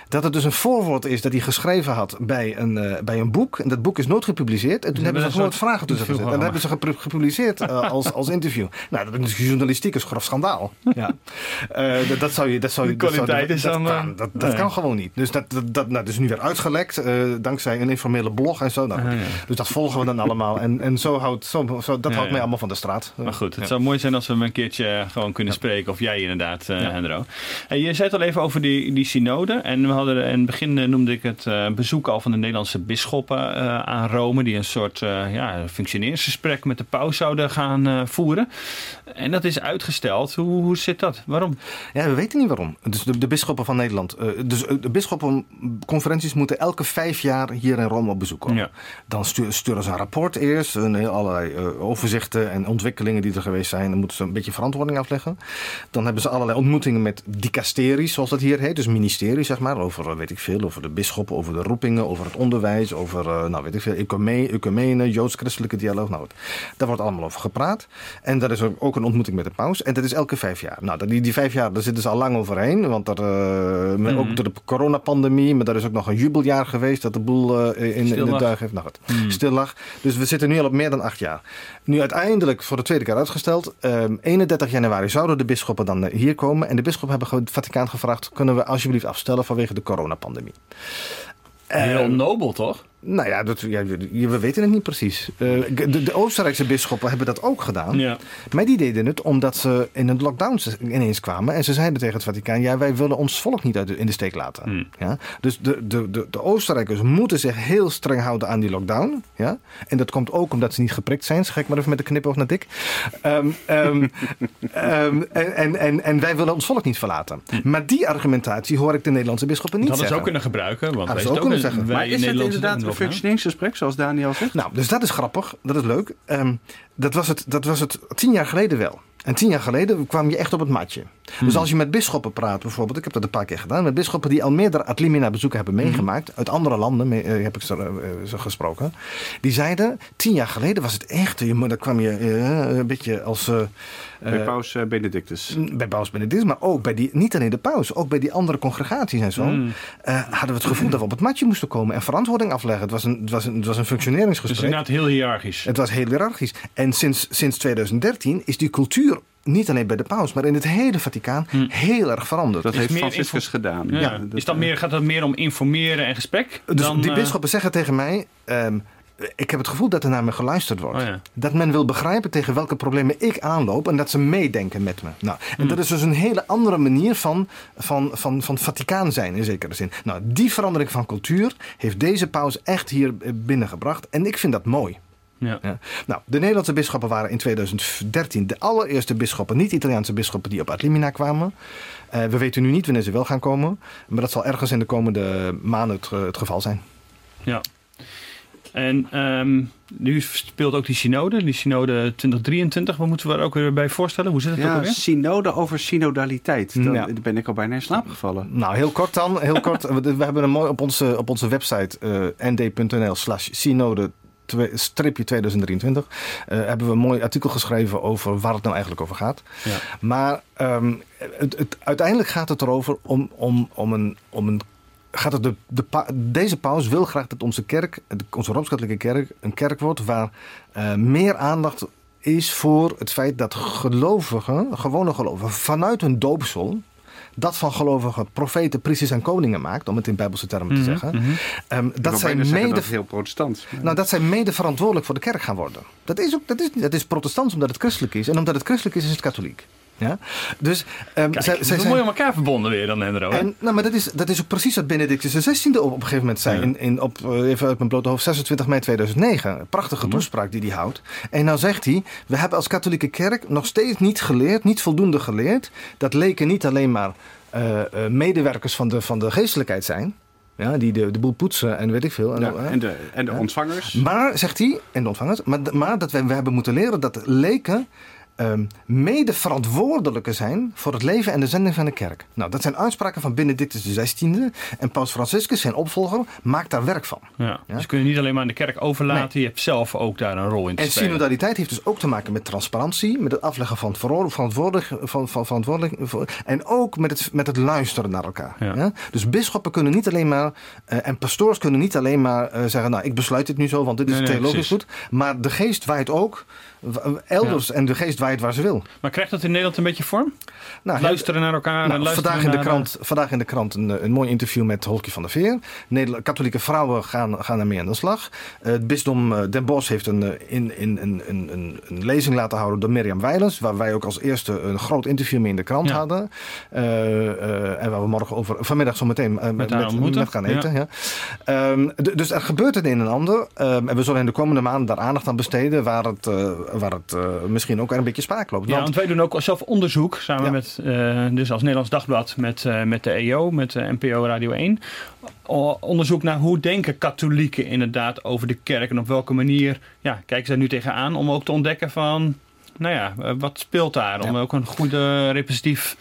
Speaker 4: Dat het dus een voorwoord is dat hij geschreven had bij een, eh, bij een boek. En dat boek is nooit gepubliceerd. En toen hebben ze gewoon wat vragen tussen gezet. En dat hebben ze gepubliceerd eh, als, als interview. Nou, dat is journalistiek is grof schandaal. Ja. Eh, dat, dat zou je... Dat zou je
Speaker 2: De
Speaker 4: dat
Speaker 2: kwaliteit is
Speaker 4: dat
Speaker 2: dan,
Speaker 4: kan, dat, dat
Speaker 2: nee.
Speaker 4: kan gewoon niet. Dus dat, dat, dat, nou, dat is nu weer uitgelekt. dankzij een informele blog en zo. Nou,
Speaker 2: Ah, ja.
Speaker 4: Dus dat volgen we dan allemaal. En, en zo houdt, zo, zo, dat
Speaker 2: Ja,
Speaker 4: houdt mij allemaal van de straat.
Speaker 2: Maar goed, het zou mooi zijn als we hem een keertje gewoon kunnen spreken. Of jij inderdaad. Hendro. En je zei het al even over die, die synode. En we hadden in het begin eh, noemde ik het uh, bezoek al van de Nederlandse bisschoppen uh, aan Rome, die een soort ja, functioneersgesprek met de paus zouden gaan voeren. En dat is uitgesteld. Hoe, hoe zit dat? Waarom?
Speaker 4: Ja, we weten niet waarom. Dus de, de bisschoppen van Nederland. dus de bisschoppenconferenties moeten elke vijf jaar hier in Rome op bezoek komen. Ja. Dan sturen ze een rapport eerst, een, allerlei overzichten en ontwikkelingen die er geweest zijn. Dan moeten ze een beetje verantwoording afleggen. Dan hebben ze allerlei ontmoetingen met dicasteries, zoals dat hier heet. Dus ministerie, zeg maar. Over, weet ik veel, over de bisschoppen, over de roepingen, over het onderwijs, over, nou weet ik veel, ecumene, joods-christelijke dialoog. Nou, daar wordt allemaal over gepraat. En dat is ook een ontmoeting met de paus. En dat is elke vijf jaar. Nou, die, die vijf jaar, daar zitten ze al lang overheen. Want er, uh, ook door de coronapandemie, maar daar is ook nog een jubeljaar geweest dat de boel uh, in, in, de duig heeft. Nou, het mm. stil lag. Dus we zitten nu al op meer dan acht jaar. Nu uiteindelijk voor de tweede keer uitgesteld. 31 ehm, januari zouden de bisschoppen dan hier komen. En de bisschoppen hebben het Vaticaan gevraagd: kunnen we alsjeblieft afstellen vanwege de coronapandemie?
Speaker 2: Heel um, nobel, toch?
Speaker 4: Nou ja, dat, ja, we weten het niet precies. Uh, de, de, Oostenrijkse bisschoppen hebben dat ook gedaan. Ja. Maar die deden het omdat ze in een lockdown ineens kwamen. En ze zeiden tegen het Vaticaan: ja, wij willen ons volk niet uit in de steek laten. Hmm. Ja? Dus de, de, de, de Oostenrijkers moeten zich heel streng houden aan die lockdown. Ja? En dat komt ook omdat ze niet geprikt zijn. Zeg ik maar even met de knipoog naar dik. Um, um, um, en, en, en wij willen ons volk niet verlaten. Maar die argumentatie hoor ik de Nederlandse bisschoppen niet
Speaker 2: dat
Speaker 4: zeggen.
Speaker 2: Dat zou kunnen gebruiken. Want
Speaker 3: dat
Speaker 2: zou
Speaker 3: ook kunnen zeggen. Maar is het inderdaad functioneringsgesprek, zoals Daniel zegt?
Speaker 4: Nou, dus dat is grappig. Dat is leuk. Um, dat, was het, dat was het tien jaar geleden wel. En tien jaar geleden kwam je echt op het matje. Dus hmm. als je met bisschoppen praat bijvoorbeeld, ik heb dat een paar keer gedaan, met bisschoppen die al meerdere Atlimina bezoeken hebben hmm. meegemaakt, uit andere landen uh, heb ik ze, uh, gesproken, die zeiden, tien jaar geleden was het echt, je, dan kwam je uh, een beetje als...
Speaker 3: bij paus Benedictus.
Speaker 4: Bij paus Benedictus, maar ook bij die, niet alleen de paus, ook bij die andere congregaties en zo, hmm. hadden we het gevoel dat we op het matje moesten komen en verantwoording afleggen. Het was een, het was een, het was een functioneringsgesprek. Dus
Speaker 2: inderdaad heel hiërarchisch.
Speaker 4: Het was heel hiërarchisch. En sinds, sinds 2013 is die cultuur niet alleen bij de paus, maar in het hele Vaticaan hm. heel erg veranderd.
Speaker 3: Dat heeft Franciscus gedaan.
Speaker 2: Ja. dat, is dat meer, gaat het meer om informeren en gesprek?
Speaker 4: Dus dan, die uh... bisschoppen zeggen tegen mij... Um, ik heb het gevoel dat er naar me geluisterd wordt. Oh ja. Dat men wil begrijpen tegen welke problemen ik aanloop en dat ze meedenken met me. Nou, en hm. dat is dus een hele andere manier van, van, van, van Vaticaan zijn in zekere zin. Nou, die verandering van cultuur heeft deze paus echt hier binnengebracht en ik vind dat mooi. Ja. ja. Nou, de Nederlandse bisschoppen waren in 2013 de allereerste bisschoppen, niet-Italiaanse bisschoppen, die op Adlimina kwamen. Uh, we weten nu niet wanneer ze wel gaan komen, maar dat zal ergens in de komende maanden het, het geval zijn.
Speaker 2: Ja. En um, nu speelt ook die synode, die synode 2023. Wat moeten we er ook weer bij voorstellen? Hoe zit het
Speaker 3: ja,
Speaker 2: ook weer?
Speaker 3: synode over synodaliteit. Dan ja. ben ik al bijna in slaap gevallen.
Speaker 4: Nou, heel kort dan. Heel kort. we hebben een mooi op onze, op onze website uh, nd.nl slash synode stripje 2023, uh, hebben we een mooi artikel geschreven over waar het nou eigenlijk over gaat. Ja. Maar um, het, het, uiteindelijk gaat het erover om, om, om een, om een gaat het de, de, deze paus wil graag dat onze kerk, onze Rooms-Katholieke kerk, een kerk wordt waar uh, meer aandacht is voor het feit dat gelovigen, gewone gelovigen, vanuit hun doopsel dat van gelovige profeten, priesters en koningen maakt, om het in bijbelse termen te mhm, zeggen.
Speaker 3: Mm -hmm. dat zij mede. Dat heel protestant.
Speaker 4: Nou, dat zij mede verantwoordelijk voor de kerk gaan worden. Dat is, ook, dat is, dat is protestants omdat het christelijk is. En omdat het christelijk is, is het katholiek. Ja? Dus,
Speaker 2: um, Kijk, zij, zij zijn mooi aan elkaar verbonden weer dan, Hendro.
Speaker 4: En, nou, maar dat is, dat is ook precies wat Benedictus XVI op, op een gegeven moment zei. In, in, op, eh, even uit mijn blote hoofd, 26 mei 2009. Een prachtige toespraak die hij houdt. En nou zegt hij, we hebben als katholieke kerk nog steeds niet geleerd, niet voldoende geleerd, dat leken niet alleen maar uh, medewerkers van de, van de geestelijkheid zijn. Ja, die de, de boel poetsen en weet ik veel.
Speaker 3: En, ja, en de, en de ontvangers.
Speaker 4: Maar, zegt hij, en de ontvangers, maar, maar dat we, we hebben moeten leren dat leken um, mede verantwoordelijke zijn voor het leven en de zending van de kerk. Nou, dat zijn uitspraken van Benedictus XVI en Paus Franciscus, zijn opvolger, maakt daar werk van.
Speaker 2: Ja, Dus kun je niet alleen maar aan de kerk overlaten, je hebt zelf ook daar een rol in te
Speaker 4: en
Speaker 2: spelen.
Speaker 4: En synodaliteit heeft dus ook te maken met transparantie, met het afleggen van verantwoordelijk, van, van, verantwoordelijk en ook met het, met het luisteren naar elkaar. Ja. Dus bisschoppen kunnen niet alleen maar, uh, en pastoors kunnen niet alleen maar uh, zeggen, nou ik besluit dit nu zo, want dit is nee, theologisch nee, goed, maar de geest waait ook elders en de geest waait waar ze wil.
Speaker 2: Maar krijgt dat in Nederland een beetje vorm?
Speaker 4: Nou,
Speaker 2: luisteren naar elkaar
Speaker 4: nou,
Speaker 2: en luisteren
Speaker 4: vandaag, in de
Speaker 2: naar,
Speaker 4: krant, vandaag in de krant een, een mooi interview met Holkie van der Veer. Nederland, katholieke vrouwen gaan, gaan ermee aan de slag. Uh, het bisdom Den Bosch heeft een, in, in, een, een, een, lezing laten houden door Mirjam Weilens. Waar wij ook als eerste een groot interview mee in de krant ja. hadden. en waar we morgen over, vanmiddag zo meteen met, met, met, met gaan eten. Ja. Ja. Um, dus er gebeurt het een en ander. Um, en we zullen in de komende maanden daar aandacht aan besteden. Waar het, waar het misschien ook een beetje spaak loopt.
Speaker 2: Ja, want, want wij doen ook zelf onderzoek samen ja. met, uh, dus als Nederlands Dagblad met, uh, met de EO, met de NPO Radio 1. Onderzoek naar hoe denken katholieken inderdaad over de kerk en op welke manier ja, kijken ze er nu tegenaan om ook te ontdekken van, nou ja, wat speelt daar? Om ook een goede representatief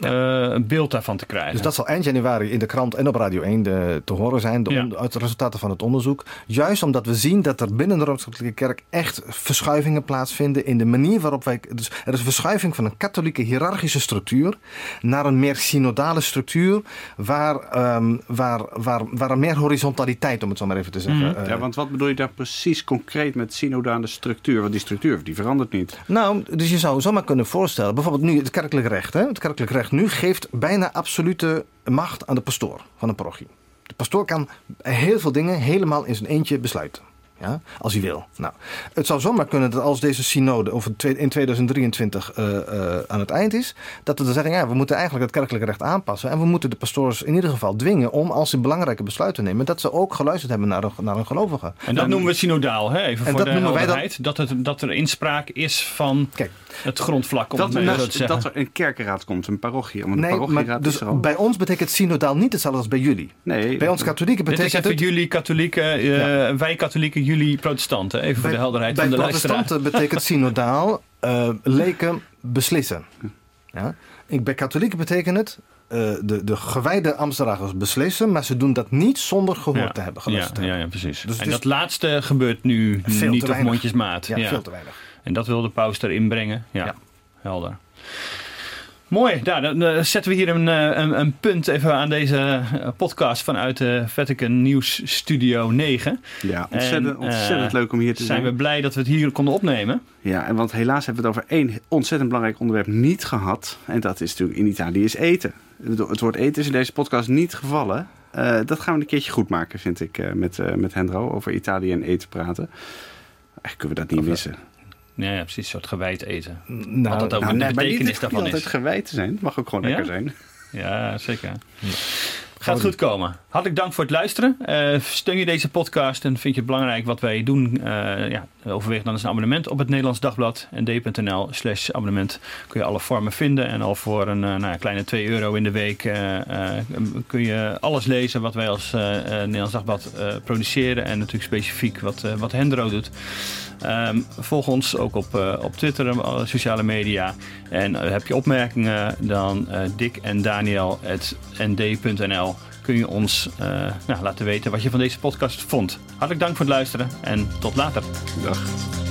Speaker 2: ja. uh, een beeld daarvan te krijgen.
Speaker 4: Dus dat zal eind januari in de krant en op Radio 1 de, te horen zijn, de, ja. uit de resultaten van het onderzoek. Juist omdat we zien dat er binnen de Rooms-Katholieke Kerk echt verschuivingen plaatsvinden in de manier waarop wij. Dus er is een verschuiving van een katholieke hiërarchische structuur naar een meer synodale structuur, waar, um, waar, waar, waar er meer horizontaliteit, om het zo maar even te zeggen.
Speaker 3: Mm. Uh, ja, want wat bedoel je daar precies concreet met synodale structuur? Want die structuur die verandert niet.
Speaker 4: Nou, dus je zou zomaar kunnen voorstellen, bijvoorbeeld nu het kerkelijk recht. Hè? Het kerkelijk recht nu geeft bijna absolute macht aan de pastoor van een parochie. De pastoor kan heel veel dingen helemaal in zijn eentje besluiten. Ja, als hij wil. Nou, het zou zomaar kunnen dat als deze synode of in 2023 uh, uh, aan het eind is, dat we dan zeggen, ja, we moeten eigenlijk het kerkelijke recht aanpassen en we moeten de pastoors in ieder geval dwingen om als ze belangrijke besluiten nemen, dat ze ook geluisterd hebben naar een, naar een gelovige.
Speaker 2: En dat en, noemen we synodaal, hè? even voor dat de noemen wij dat, dat, het, dat er inspraak is van Kijk, het grondvlak. Om
Speaker 3: dat,
Speaker 2: het
Speaker 3: er, dat, dat er een kerkenraad komt, een parochie. Om een
Speaker 4: nee, maar dus bij ons betekent synodaal niet hetzelfde als bij jullie.
Speaker 3: Nee.
Speaker 4: Bij ons katholieken betekent
Speaker 2: Dit is even
Speaker 4: het...
Speaker 2: jullie katholieken, uh, ja. wij katholieken, jullie protestanten. Even voor de helderheid
Speaker 4: bij
Speaker 2: van de
Speaker 4: protestanten betekent synodaal uh, leken beslissen. Ja? Ik, bij katholieken betekent het uh, de, de gewijde Amsterdammers beslissen, maar ze doen dat niet zonder gehoord
Speaker 2: ja.
Speaker 4: te hebben.
Speaker 2: Ja, ja, ja, precies. Dus en dat laatste gebeurt nu niet op mondjesmaat.
Speaker 4: Ja, veel te weinig.
Speaker 2: En dat wil de paus erin brengen. Ja. helder. Mooi, nou, dan uh, zetten we hier een, een, een, punt even aan deze podcast vanuit de Vatican Nieuws Studio 9.
Speaker 3: Ja, ontzettend, en, ontzettend uh, leuk om hier te
Speaker 2: zijn.
Speaker 3: zijn.
Speaker 2: we blij dat we het hier konden opnemen.
Speaker 3: Ja, en want helaas hebben we het over één ontzettend belangrijk onderwerp niet gehad. En dat is natuurlijk in Italië is eten. Het woord eten is in deze podcast niet gevallen. Uh, dat gaan we een keertje goed maken, vind ik, met, met Hendro, over Italië en eten praten. Eigenlijk kunnen we dat niet
Speaker 2: Of,
Speaker 3: missen.
Speaker 2: Ja, ja, precies. Een soort gewijd eten.
Speaker 4: Nou,
Speaker 2: Wat dat ook
Speaker 3: Nou,
Speaker 2: een
Speaker 3: nee, maar
Speaker 2: betekenis
Speaker 3: niet,
Speaker 2: daarvan
Speaker 3: niet
Speaker 2: is.
Speaker 3: altijd gewijd te zijn. Het mag ook gewoon
Speaker 2: Ja?
Speaker 3: lekker zijn.
Speaker 2: Ja, zeker. Gaat goed komen. Hartelijk dank voor het luisteren. Uh, steun je deze podcast en vind je het belangrijk wat wij doen? Uh, ja, overweeg dan eens een abonnement op het Nederlands Dagblad. nd.nl slash abonnement kun je alle vormen vinden. En al voor een uh, nou, kleine 2 euro in de week kun je alles lezen wat wij als Nederlands Dagblad produceren. En natuurlijk specifiek wat, wat Hendro doet. Um, volg ons ook op, uh, op Twitter en alle sociale media. En uh, heb je opmerkingen, dan Dick en Daniel nd.nl kun je ons nou, laten weten wat je van deze podcast vond. Hartelijk dank voor het luisteren en tot later.
Speaker 3: Dag.